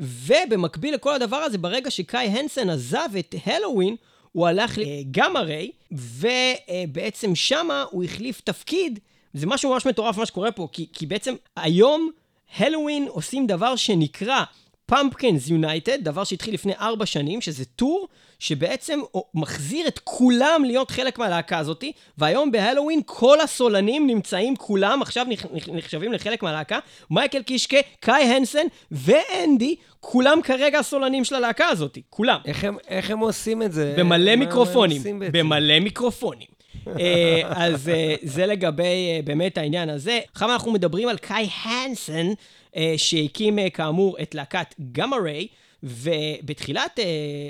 ובמקביל לכל הדבר הזה, ברגע שקאי הנסן עזב את Helloween, הוא הלך ל Gamma Ray, ובעצם שמה הוא החליף תפקיד. זה משהו ממש מטורף מה שקורה פה, כי, כי בעצם היום הלואוין עושים דבר שנקרא פמפקינס יונייטד, דבר שהתחיל לפני ארבע שנים, שזה טור שבעצם מחזיר את כולם להיות חלק מהלהקה הזאתי, והיום בהלואוין כל הסולנים נמצאים כולם, עכשיו נח- נח- נחשבים לחלק מהלהקה, מייקל קישקה, קאי הנסן ואנדי, כולם כרגע הסולנים של הלהקה הזאתי, כולם. איך הם- איך הם עושים את זה? במלא מיקרופונים? במלא מיקרופונים. אה, אז אה, זה לגבי אה, באמת העניין הזה. עכשיו אנחנו מדברים על קאי הנסן, שהקים אה, כאמור את להקת גמא ריי, ובתחילת אה,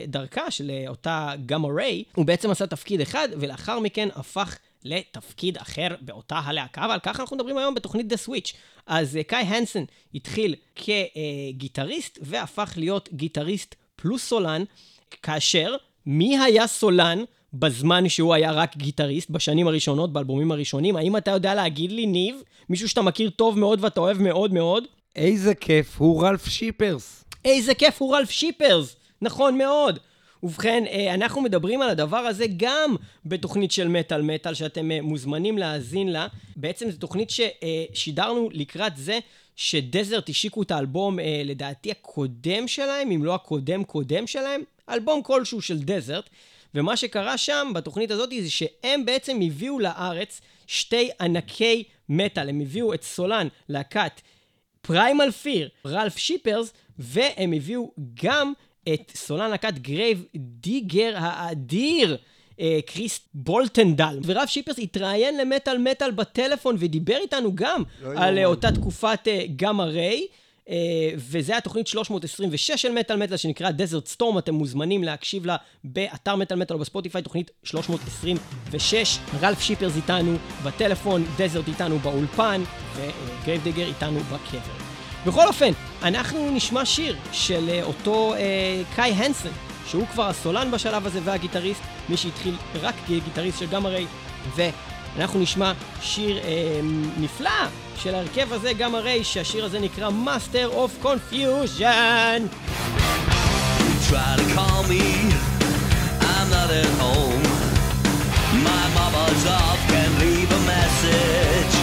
דרכה של אה, אותה גמא ריי, הוא בעצם עשה תפקיד אחד, ולאחר מכן הפך לתפקיד אחר באותה הלהקה, ועל כך אנחנו מדברים היום בתוכנית The Switch. אז אה, קאי הנסן התחיל כגיטריסט, והפך להיות גיטריסט פלוס סולן, כאשר מי היה סולן בזמן שהוא היה רק גיטריסט, בשנים הראשונות, באלבומים הראשונים? האם אתה יודע להגיד לי, ניב, מישהו שאתה מכיר טוב מאוד ואתה אוהב מאוד מאוד? איזה כיף, הוא רלף שיפרס. איזה כיף הוא רלף שיפרס! נכון מאוד. ובכן, אה, אנחנו מדברים על הדבר הזה גם בתוכנית של מטאל מטאל, שאתם אה, מוזמנים להאזין לה. בעצם זו תוכנית ששידרנו לקראת זה שדזרט השיקו את האלבום, אה, לדעתי הקודם שלהם, אם לא הקודם קודם שלהם, אלבום כלשהו של Desert. ומה שקרה שם, בתוכנית הזאת, זה שהם בעצם הביאו לארץ שתי ענקי מטאל. הם הביאו את סולן להקת Primal Fear, רלף שיפרס, והם הביאו גם את סולן להקת Grave Digger האדיר, אה, קריס בולטנדל. ורלף שיפרס התראיין למטאל מטאל בטלפון ודיבר איתנו גם על אה, אותה תקופת אה, Gamma Ray. אה, וזה התוכנית 326 של מטאל מטאל שנקרא Desert Storm, אתם מוזמנים להקשיב לה באתר מטאל מטאל או בספוטיפיי, תוכנית 326. רלף שיפרס איתנו בטלפון, Desert איתנו באולפן, ו Grave Digger איתנו בקבר. בכל אופן, אנחנו נשמע שיר של אה, אותו אה, קאי הנסן, שהוא כבר הסולן בשלב הזה והגיטריסט, מי שהתחיל רק כגיטריסט של Gamma Ray, אנחנו נשמע שיר אה, נפלא של ההרכב הזה, גם הרי שהשיר הזה נקרא Master of Confusion. Try to call me, I'm not at home. My mama's off, can leave a message.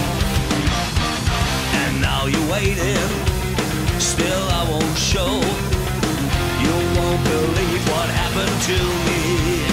And now you're waiting, still I won't show. You won't believe what happened to me.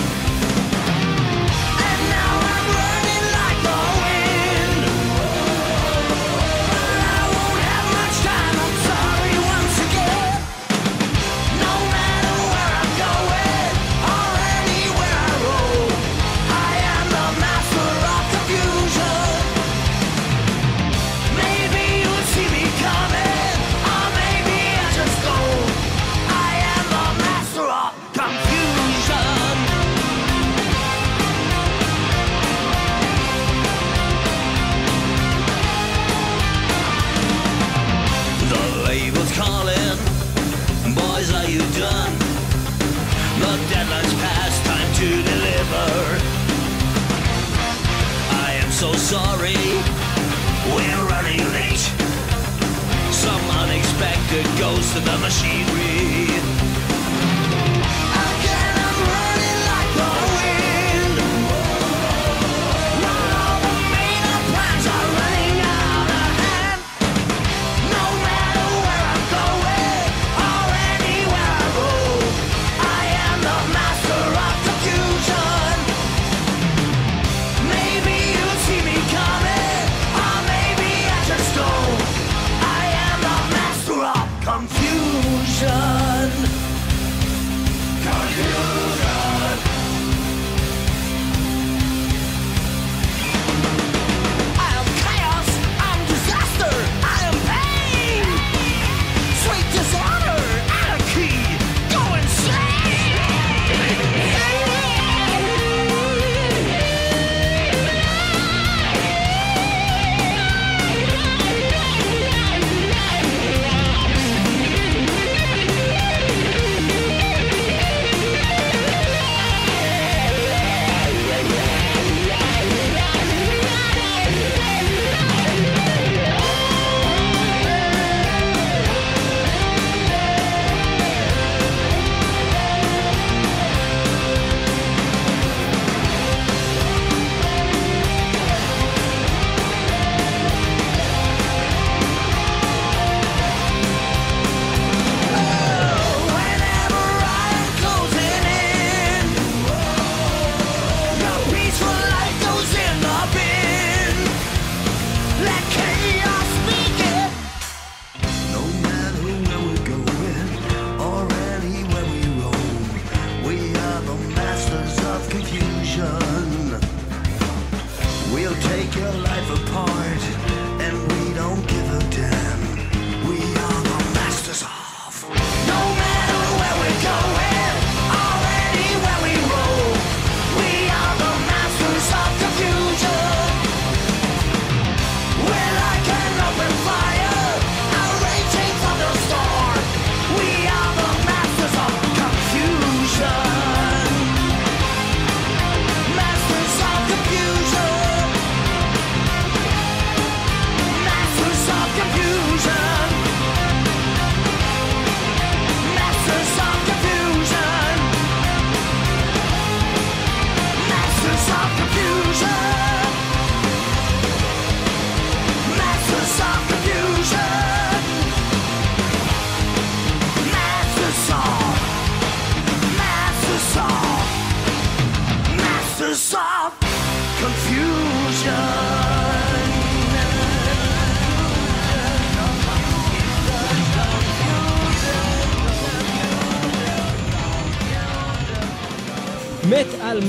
sorry. We're running late. Some unexpected ghost of the machinery.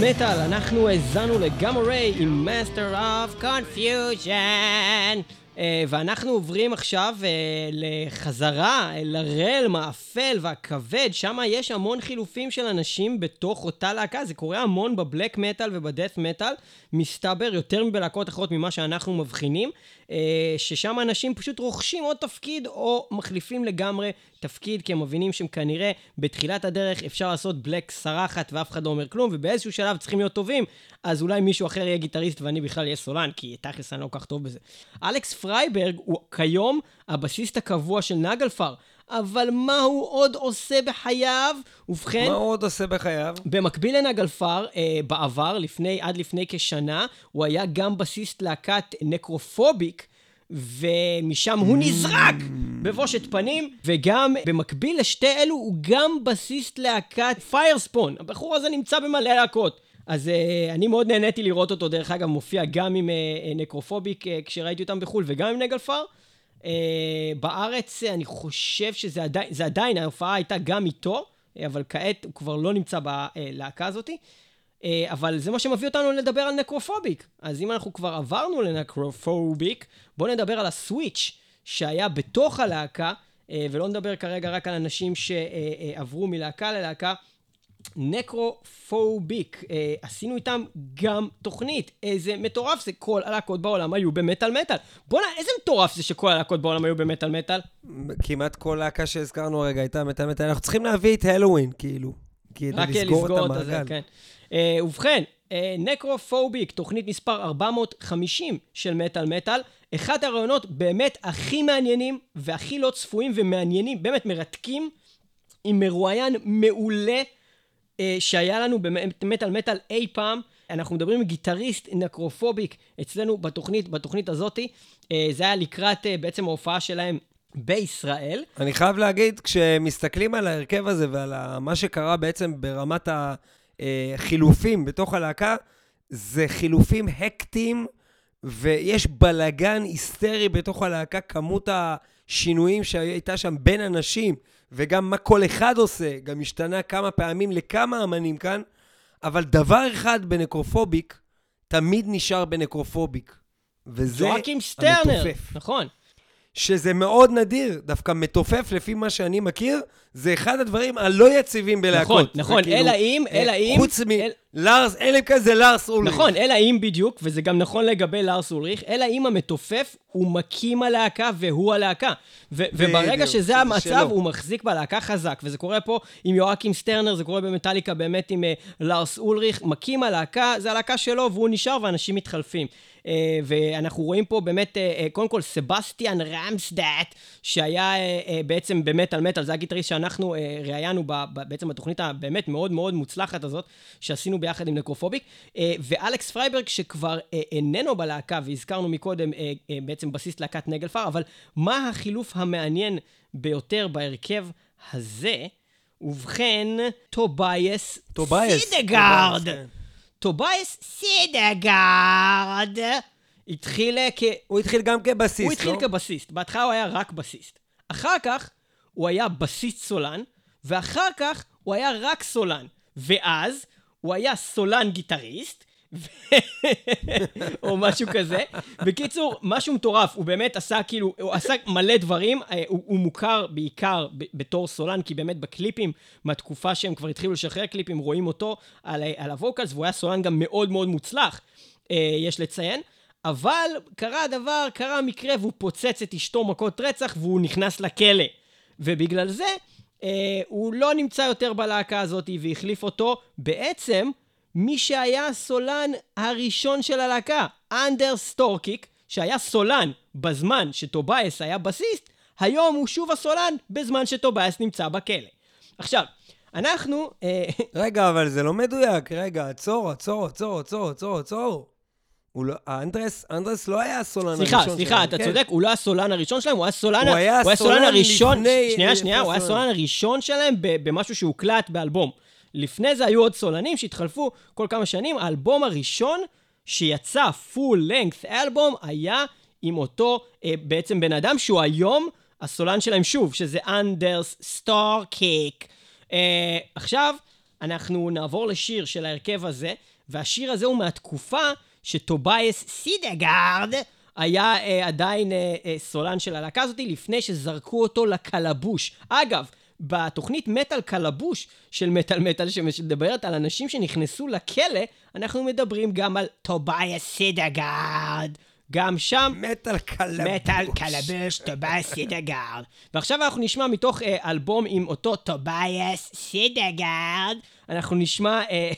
מטאל, אנחנו האזנו לגאמה ריי עם Master of Confusion. Uh, ואנחנו עוברים עכשיו uh, לחזרה אה, לרלם האפל והכבד, שם יש המון חילופים של אנשים בתוך אותה להקה, זה קורה המון בבלק מטאל ובדאט מטאל, מסתבר יותר מבלהקות אחרות ממה שאנחנו מבחינים. אה, ששם אנשים פשוט רוכשים עוד תפקיד או מחליפים לגמרי תפקיד, כי הם מבינים שהם כנראה בתחילת הדרך אפשר לעשות בלק סרחת ואף אחד לא אומר כלום, ובאיזשהו שלב צריכים להיות טובים, אז אולי מישהו אחר יהיה גיטריסט ואני בכלל אהיה סולן, כי תכלס אני לא כל כך טוב בזה. אלכס פרייברג הוא כיום הבסיסט הקבוע של Naglfar. אבל מה הוא עוד עושה בחייו? ובכן, מה הוא עוד עושה בחייו? במקביל ל Naglfar, אה, בעבר, לפני, עד לפני כשנה, הוא היה גם בסיסט להקת Necrophobic, ומשם הוא נזרק בבושת פנים, וגם במקביל לשתי אלו הוא גם בסיסט להקת Firespawn. הבחור הזה נמצא במלא להקות. אז אה, אני מאוד נהניתי לראות אותו, דרך אגב, מופיע גם עם אה, Necrophobic אה, כשראיתי אותם בחו"ל וגם עם Naglfar. אה, בארץ אני חושב שזה עדיין, זה עדיין, ההופעה הייתה גם איתו, אה, אבל כעת הוא כבר לא נמצא בלהקה הזאתי. אה, אבל זה מה שמביא אותנו לדבר על Necrophobic. אז אם אנחנו כבר עברנו ל Necrophobic, בואו נדבר על הסוויץ' שהיה בתוך הלהקה, ולא נדבר כרגע רק על אנשים שעברו מלהקה ללהקה. נקרופוביק, אה, עשינו איתם גם תוכנית. איזה מטורף זה, כל הלהקות בעולם היו במטאל מטאל. בואנה, איזה מטורף זה שכל הלהקות בעולם היו במטאל מטאל. כמעט כל להקה שהזכרנו הרגע הייתה מטה מטה. אנחנו צריכים להביא את הלואוין, כאילו. כדי לסגור את המעגל. כן. אה, ובכן, אה, Necrophobic, תוכנית מספר 450 של מטאל מטאל, אחד הראיונות באמת הכי מעניינים והכי לא צפויים ומעניינים, באמת מרתקים, עם מרואיין מעולה שהיה לנו במטאל מטאל אי פעם. אנחנו מדברים עם גיטריסט Necrophobic אצלנו בתוכנית, בתוכנית הזאתי. אה, זה היה לקראת אה, בעצם ההופעה שלהם בישראל. אני חייב להגיד, כשמסתכלים על ההרכב הזה ועל מה שקרה בעצם ברמת החילופים בתוך הלהקה, זה חילופים הקטיים, ויש בלגן היסטרי בתוך הלהקה, כמות השינויים שהייתה שם בין אנשים, וגם מה כל אחד עושה, גם השתנה כמה פעמים לכמה אמנים כאן, אבל דבר אחד בנקרופוביק, תמיד נשאר בנקרופוביק. וזה המתופף. נכון. שזה מאוד נדיר, דוקא מתופף לפי מה שאני מכיר, זה אחד הדברים הלא יציבים בלהקות. נכון, נכון, כאילו, אלא אם, אה, אלא אם... חוץ אל- מלארס, אלא אם כזה לארס אולריך. נכון, אלא אם בדיוק, וזה גם נכון לגבי לארס אולריך, אלא אם המתופף הוא מקים הלהקה והוא הלהקה. ו- וברגע שזה המצב. הוא מחזיק בלהקה חזק, וזה קורה פה עם יואקים סטרנר, זה קורה במטאליקה באמת עם uh, לארס אולריך, מקים הלהקה, זה הלהקה שלו, והוא נשאר ואנשים מתחלפים. Uh, ואנחנו רואים פה באמת, uh, uh, קודם כל, סבסטיאן רמסדאט, שהיה בעצם במטאל מטאל, זה הגיטריסט שאנחנו ראיינו בעצם בתוכנית הבאמת מאוד מאוד מוצלחת הזאת, שעשינו ביחד עם Necrophobic, ואלכס פרייברג, שכבר איננו בלהקה, והזכרנו מקודם בעצם בסיסט להקת Naglfar, אבל מה החילוף המעניין ביותר בהרכב הזה? ובכן, טובייס. סידגרד. טובייס, כן. טובייס סידגרד התחיל כ... הוא התחיל גם כבסיסט, הוא התחיל לא? כבסיסט. בהתחלה הוא היה רק בסיסט. אחר כך הוא היה בסיסט סולן, ואחר כך הוא היה רק סולן. ואז הוא היה סולן גיטריסט. או משהו כזה. בקיצור, משהו מטורף, הוא באמת עשה כאילו, הוא עשה מלא דברים, אה, הוא, הוא מוכר בעיקר בתור סולן, כי באמת בקליפים, מהתקופה שהם כבר התחילו לשחרר קליפים, רואים אותו על, ה- על ה vocals, והוא היה סולן גם מאוד מאוד מוצלח, אה, יש לציין. אבל קרה הדבר, קרה המקרה, והוא פוצץ את אשתו מכות רצח, והוא נכנס לכלא. ובגלל זה, אה, הוא לא נמצא יותר בלהקה הזאת, והחליף אותו בעצם מי שהיה הסולן הראשון של הלהקה, אנדרס סטרוקירק, שהיה סולן בזמן שטובייס היה בסיסט, היום הוא שוב הסולן בזמן שטובייס נמצא בכלא. עכשיו, אנחנו... אה, רגע, אבל זה לא מדויק. רגע, עצור, עצור, עצור, עצור, עצור, עצור. הוא לא, האנדרס, אנדרס לא היה הסולן הראשון סליחה, שלהם. סליחה, אתה כן. צודק, הוא לא הסולן הראשון שלהם, הוא היה סולן, הוא היה הסולן סולן הראשון, לפני- שנייה, שנייה, לפני הוא היה הסולן. הראשון שלהם במשהו שהוקלט באלבום. לפני זה היו עוד סולנים שהתחלפו כל כמה שנים, האלבום הראשון שיצא פול לנגת אלבום היה עם אותו אה, בעצם בן אדם שהוא היום הסולן שלהם שוב, שזה אנדרס סטרוקירק. אה, עכשיו, אנחנו נעבור לשיר של ההרכב הזה, והשיר הזה הוא מהתקופה שטובייס סידגרד היה אה, עדיין אה, אה, סולן של הלהקה הזאת, לפני שזרקו אותו לקלבוש. אגב, בתוכנית מטאל קלבוש של מטאל מטאל, שמדברת על אנשים שנכנסו לכלא, אנחנו מדברים גם על טובייס סידגרד. גם שם מטאל קלבוש. מטאל קלבוש, טובייס סידגרד. ועכשיו אנחנו נשמע מתוך אה, אלבום עם אותו טובייס סידגרד, אנחנו נשמע... אה,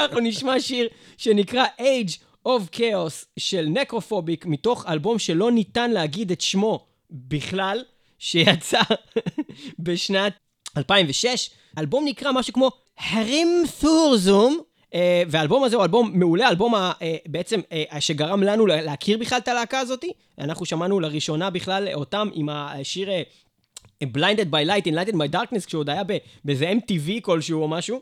אנחנו נשמע שיר שנקרא Age of Chaos של Necrophobic, מתוך אלבום שלא ניתן להגיד את שמו בכלל, שיצא בשנת 2006. האלבום נקרא משהו כמו הרים תורזום, אה, והאלבום הזה הוא אלבום מעולה, אלבום ה- אה, בעצם אה, שגרם לנו לה- להכיר בכלל את הלהקה הזאת. אנחנו שמענו לראשונה בכלל אותם עם השיר Blinded by Light, Enlightened by Darkness, כשהוא עוד היה באיזה MTV כלשהו או משהו,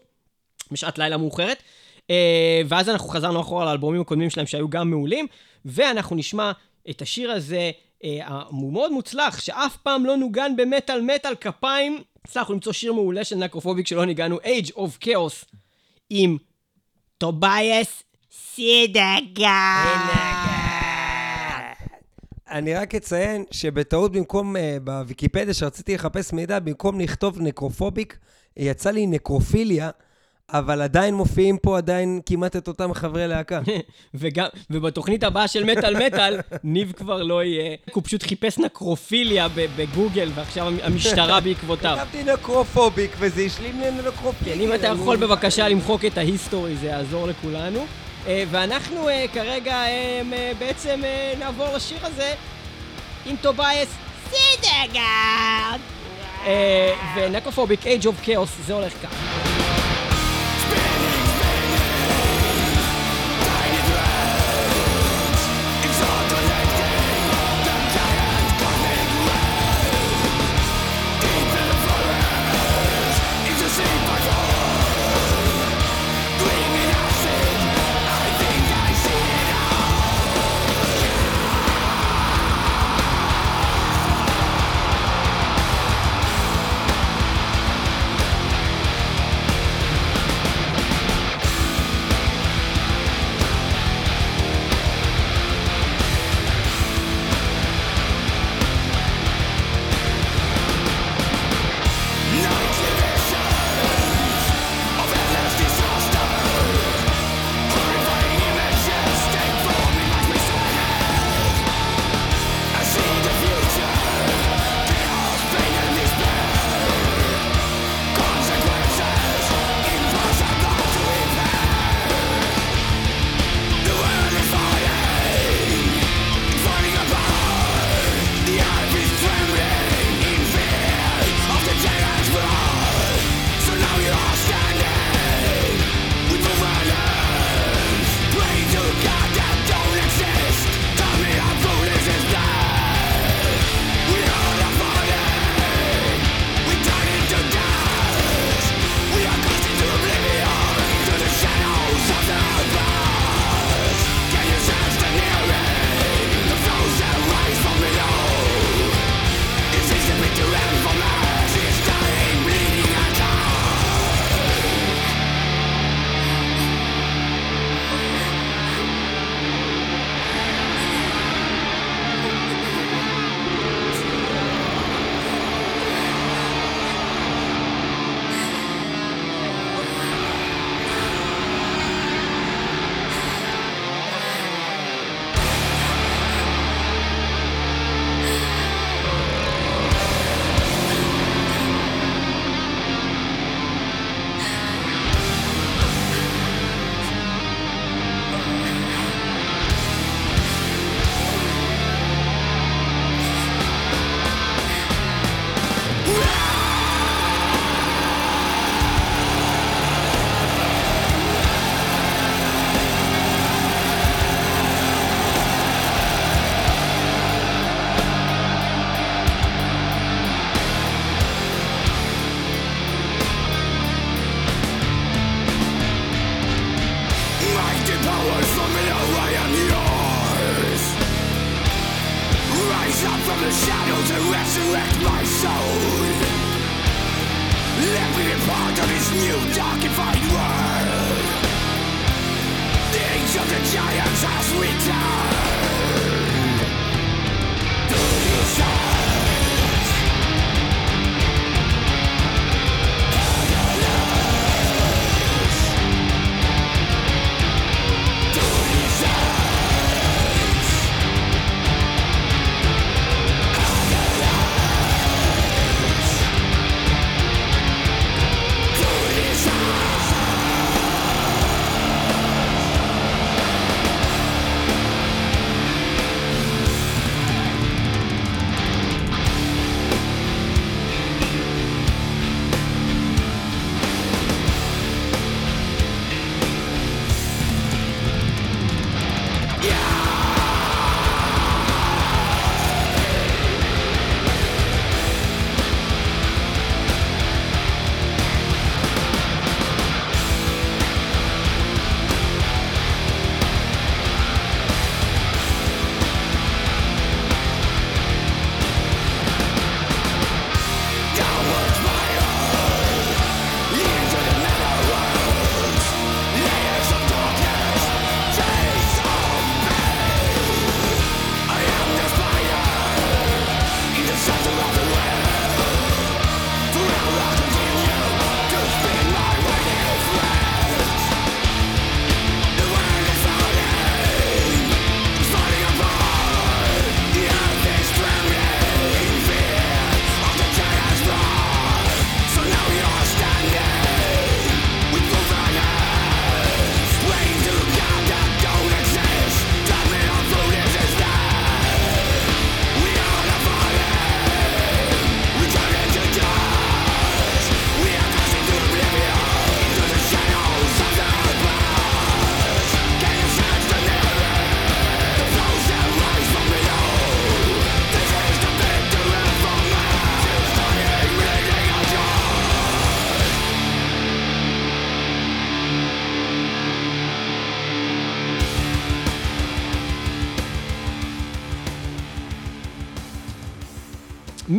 בשעת לילה מאוחרת. אה, ואז אנחנו חזרנו אחורה לאלבומים הקודמים שלהם שהיו גם מעולים, ואנחנו נשמע את השיר הזה, הוא מאוד מוצלח, שאף פעם לא נוגן במטאל מטאל כפיים. הצלחנו למצוא שיר מעולה של נקרופוביק שלא ניגענו, Age of Chaos, עם טובייס סידגרד. אני רק אציין שבטעות במקום, אה, בוויקיפדיה שרציתי לחפש מידע, במקום לכתוב Necrophobic, יצא לי נקרופיליה, אבל עדיין מופיעים פה עדיין כמעט את אותם חברי להקה. וגם, ובתוכנית הבאה של מטאל מטאל, ניב כבר לא יהיה. הוא פשוט חיפש נקרופיליה בגוגל, ועכשיו המשטרה בעקבותיו. כתבתי Necrophobic, וזה השלים לי נקרופיליה. כן, אם אתה יכול בבקשה למחוק את ה history, זה יעזור לכולנו. אה, ואנחנו אה, כרגע אה, בעצם נעבור לשיר הזה עם טובייס סידגרד. ו Necrophobic, Age of Chaos, זה הולך ככה.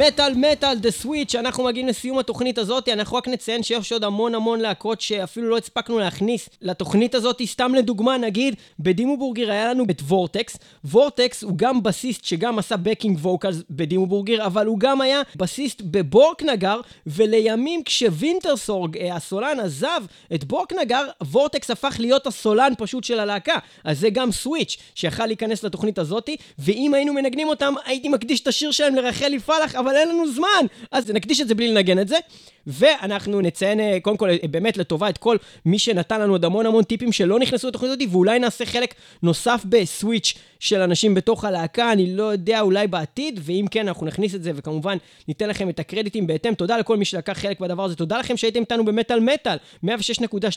מטאל מטאל, The Switch, אנחנו מגיעים לסיום התוכנית הזאת, אנחנו רק נציין שיש עוד המון המון להקות שאפילו לא הספקנו להכניס לתוכנית הזאת, סתם לדוגמה, נגיד, ב Dimmu Borgir היה לנו את Vortex, Vortex הוא גם בסיסט שגם עשה backing vocals ב Dimmu Borgir, אבל הוא גם היה בסיסט ב Borknagar, ולימים כש Vintersorg, אה, הסולן, עזב את Borknagar, Vortex הפך להיות הסולן פשוט של הלהקה. אז זה גם switch שיכל להיכנס לתוכנית הזאתי, ואם היינו מנגנים אותם, הייתי מקדיש את השיר שלהם לרחלי פלח, אבל אין לנו זמן! אז נקדיש את זה בלי לנגן את זה. ואנחנו נציין, אה, קודם כל, אה, באמת לטובה את כל מי שנתן לנו עוד המון המון טיפים שלא נכנסו לתוכנית הזאת, ואולי נעשה חלק נוסף בסוויץ' של אנשים בתוך הלהקה, אני לא יודע, אולי בעתיד, ואם כן, אנחנו נכניס את זה, וכמובן, ניתן לכם את הקרדיטים בהתאם. תודה לכל מי שלקח חלק בדבר הזה, תודה לכם שהייתם איתנו במטאל מטאל, 106.2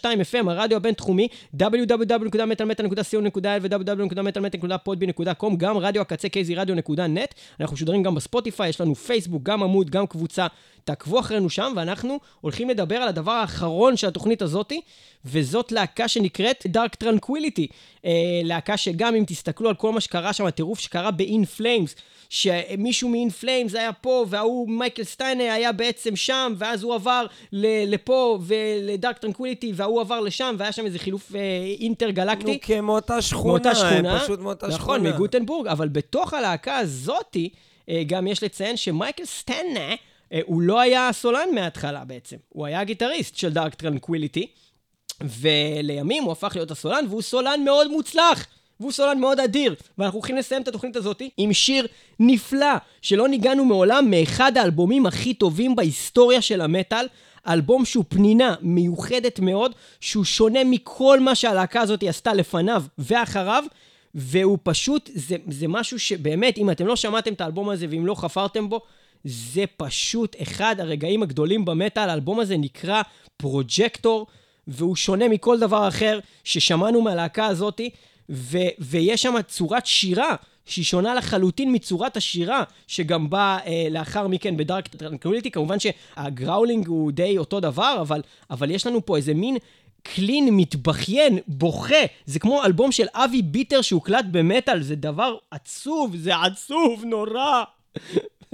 FM, הרדיו הבינתחומי, www.מטאלמטאל.co.il ו-www.מטאלמטאל.podby.com, גם רדיו הקצה kzradio.net, אנחנו משודרים גם בספוטיפיי, יש לנו פייסבוק, גם עמוד, גם קבוצה. תעקבו אחרינו שם, ואנחנו הולכים לדבר על הדבר האחרון של התוכנית הזאתי, וזאת להקה שנקראת Dark Tranquility. אה, להקה שגם אם תסתכלו על כל מה שקרה שם, הטירוף שקרה ב-In Flames, שמישהו מ-In Flames היה פה, וההוא מייקל סטנה היה בעצם שם, ואז הוא עבר לפה ול Dark Tranquility, וההוא עבר לשם, והיה שם איזה חילוף אה, אינטרגלקטי. נו, כן, מאותה שכונה. מאותה שכונה. פשוט מאותה נכון, שכונה. מגוטנבורג, אבל בתוך הלהקה הזאתי, אה, גם יש לציין שמייקל סטנה, הוא לא היה הסולן מההתחלה בעצם, הוא היה הגיטריסט של Dark Tranquility, ולימים הוא הפך להיות הסולן, והוא סולן מאוד מוצלח. והוא סולן מאוד אדיר, ואנחנו הולכים לסיים את התוכנית הזאת עם שיר נפלא, שלא ניגנו מעולם מאחד האלבומים הכי טובים בהיסטוריה של המטאל, אלבום שהוא פנינה מיוחדת מאוד, שהוא שונה מכל מה שהלהקה הזאת עשתה לפניו ואחריו, והוא פשוט, זה, זה משהו שבאמת, אם אתם לא שמעתם את האלבום הזה ואם לא חפרתם בו, זה פשוט אחד הרגעים הגדולים במטאל, האלבום הזה נקרא Projector, והוא שונה מכל דבר אחר ששמענו מהלהקה הזאתי, ו- ויש שם צורת שירה שהיא שונה לחלוטין מצורת השירה שגם באה אה, לאחר מכן ב Dark Tranquility. כמובן שה growling הוא די אותו דבר, אבל, אבל יש לנו פה איזה מין קלין מתבכיין, בוכה. זה כמו אלבום של אבי ביטר שהוקלט במטאל, זה דבר עצוב, זה עצוב נורא.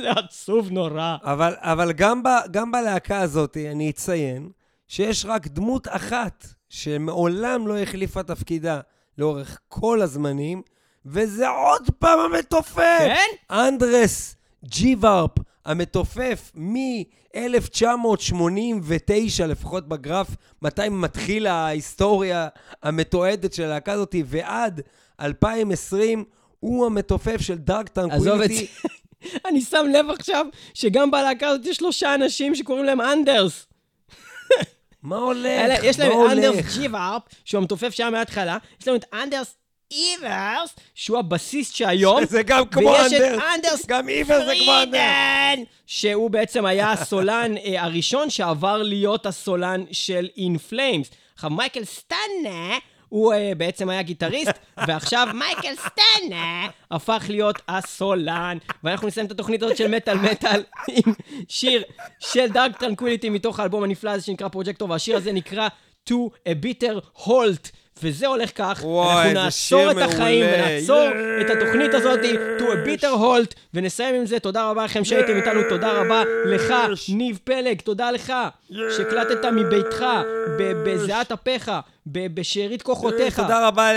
זה עצוב נורא. אבל, אבל גם, ב, גם בלהקה הזאת, אני אציין, שיש רק דמות אחת שמעולם לא החליפה תפקידה לאורך כל הזמנים, וזה עוד פעם המתופף! כן? אנדרס ג'יווארפ, המתופף מ-1989, לפחות בגרף, מתי מתחיל ההיסטוריה המתועדת של הלהקה הזאת, ועד 2020, הוא המתופף של Dark Tranquility. אני שם לב עכשיו שגם בלהקה הזאת יש שלושה אנשים שקוראים להם אנדרס. מה הולך? יש להם את? אנדרס ג'יווארפ, שהוא המתופף שהיה מההתחלה, יש לנו את אנדרס איברס, שהוא הבסיסט שהיום, זה גם כמו ויש את אנדרס. אנדרס גם איבר זה כמו אנדרס. שהוא בעצם היה הסולן אה, הראשון שעבר להיות הסולן של In Flames. עכשיו, מייקל סטנה, הוא אה, בעצם היה גיטריסט, ועכשיו מייקל סטנה הפך להיות הסולן. ואנחנו נסיים את התוכנית הזאת של מטאל מטאל עם שיר של Dark Tranquility מתוך האלבום הנפלא הזה שנקרא Projector, והשיר הזה נקרא To a Bitter Halt. וזה הולך כך, וואי, אנחנו נעצור את החיים מעולה. ונעצור את התוכנית הזאת to a bitter halt, ונסיים עם זה. תודה רבה לכם שהייתם איתנו, תודה רבה לך. ניב פלג, תודה לך, שהקלטת מביתך, בזיעת אפיך, בשארית כוחותיך. תודה רבה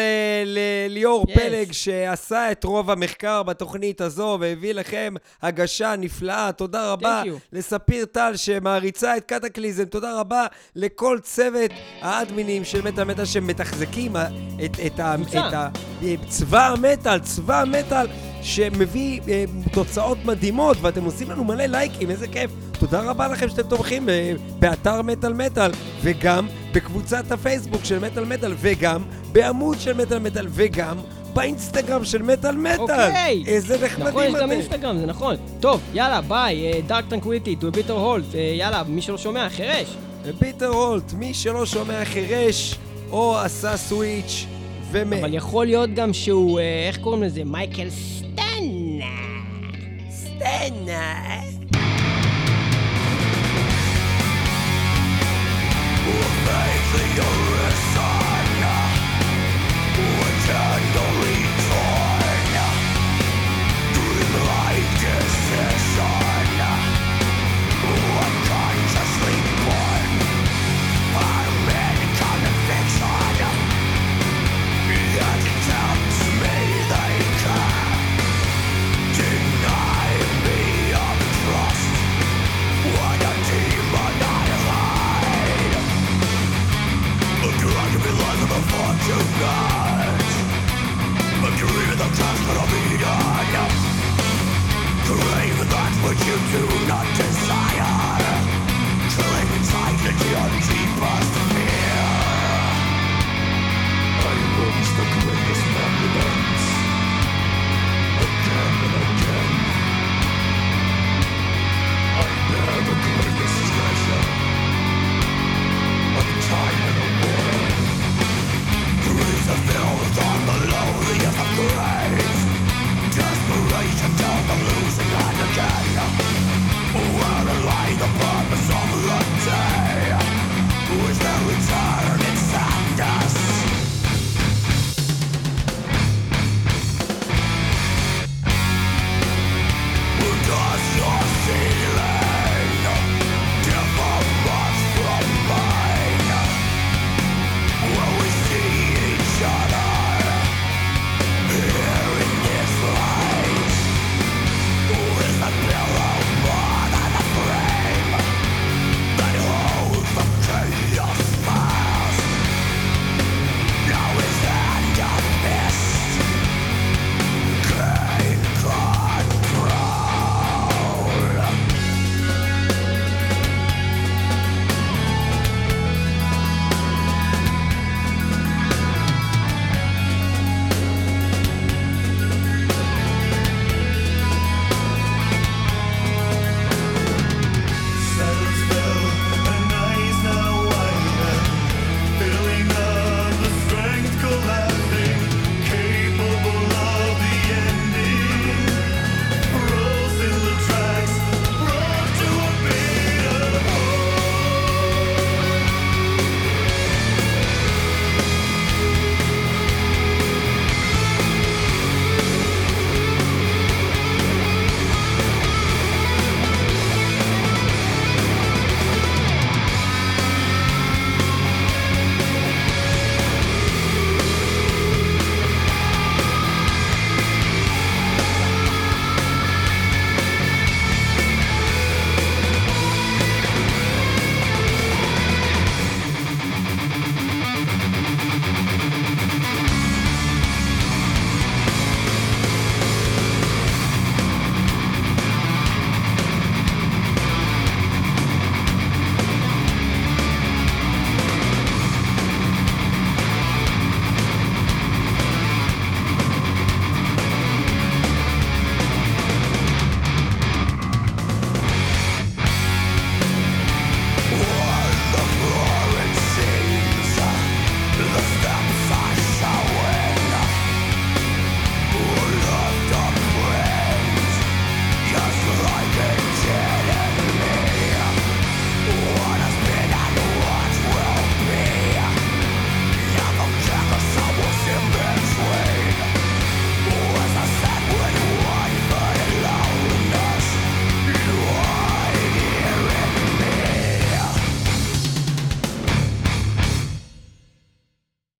לליאור Yes. פלג שעשה את רוב המחקר בתוכנית הזו והביא לכם הגשה נפלאה. תודה רבה. לספיר טל שמעריצה את קטקליזם. תודה רבה לכל צוות האדמינים של מטאל מטאל שמתחזקים את, את. את צבא המטאל, צבא המטאל שמביא אה, תוצאות מדהימות ואתם עושים לנו מלא לייקים, איזה כיף. תודה רבה לכם שאתם תומכים אה, באתר מטאל מטאל וגם בקבוצת הפייסבוק של מטאל מטאל וגם בעמוד של מטאל מטאל וגם באינסטגרם של מטאל מטאל. אוקיי. איזה נחמדים נכון, יש גם אתם. אינסטגרם, זה נכון. טוב, יאללה, ביי, Dark Tranquility, to a bitter halt, אה, יאללה, מי שלא שומע, חירש. bitter halt, מי שלא שומע חירש או עשה switch ומת. אבל יכול להיות גם שהוא, אה, איך קוראים לזה? מייקל סטנה. סטנה. Dream like decision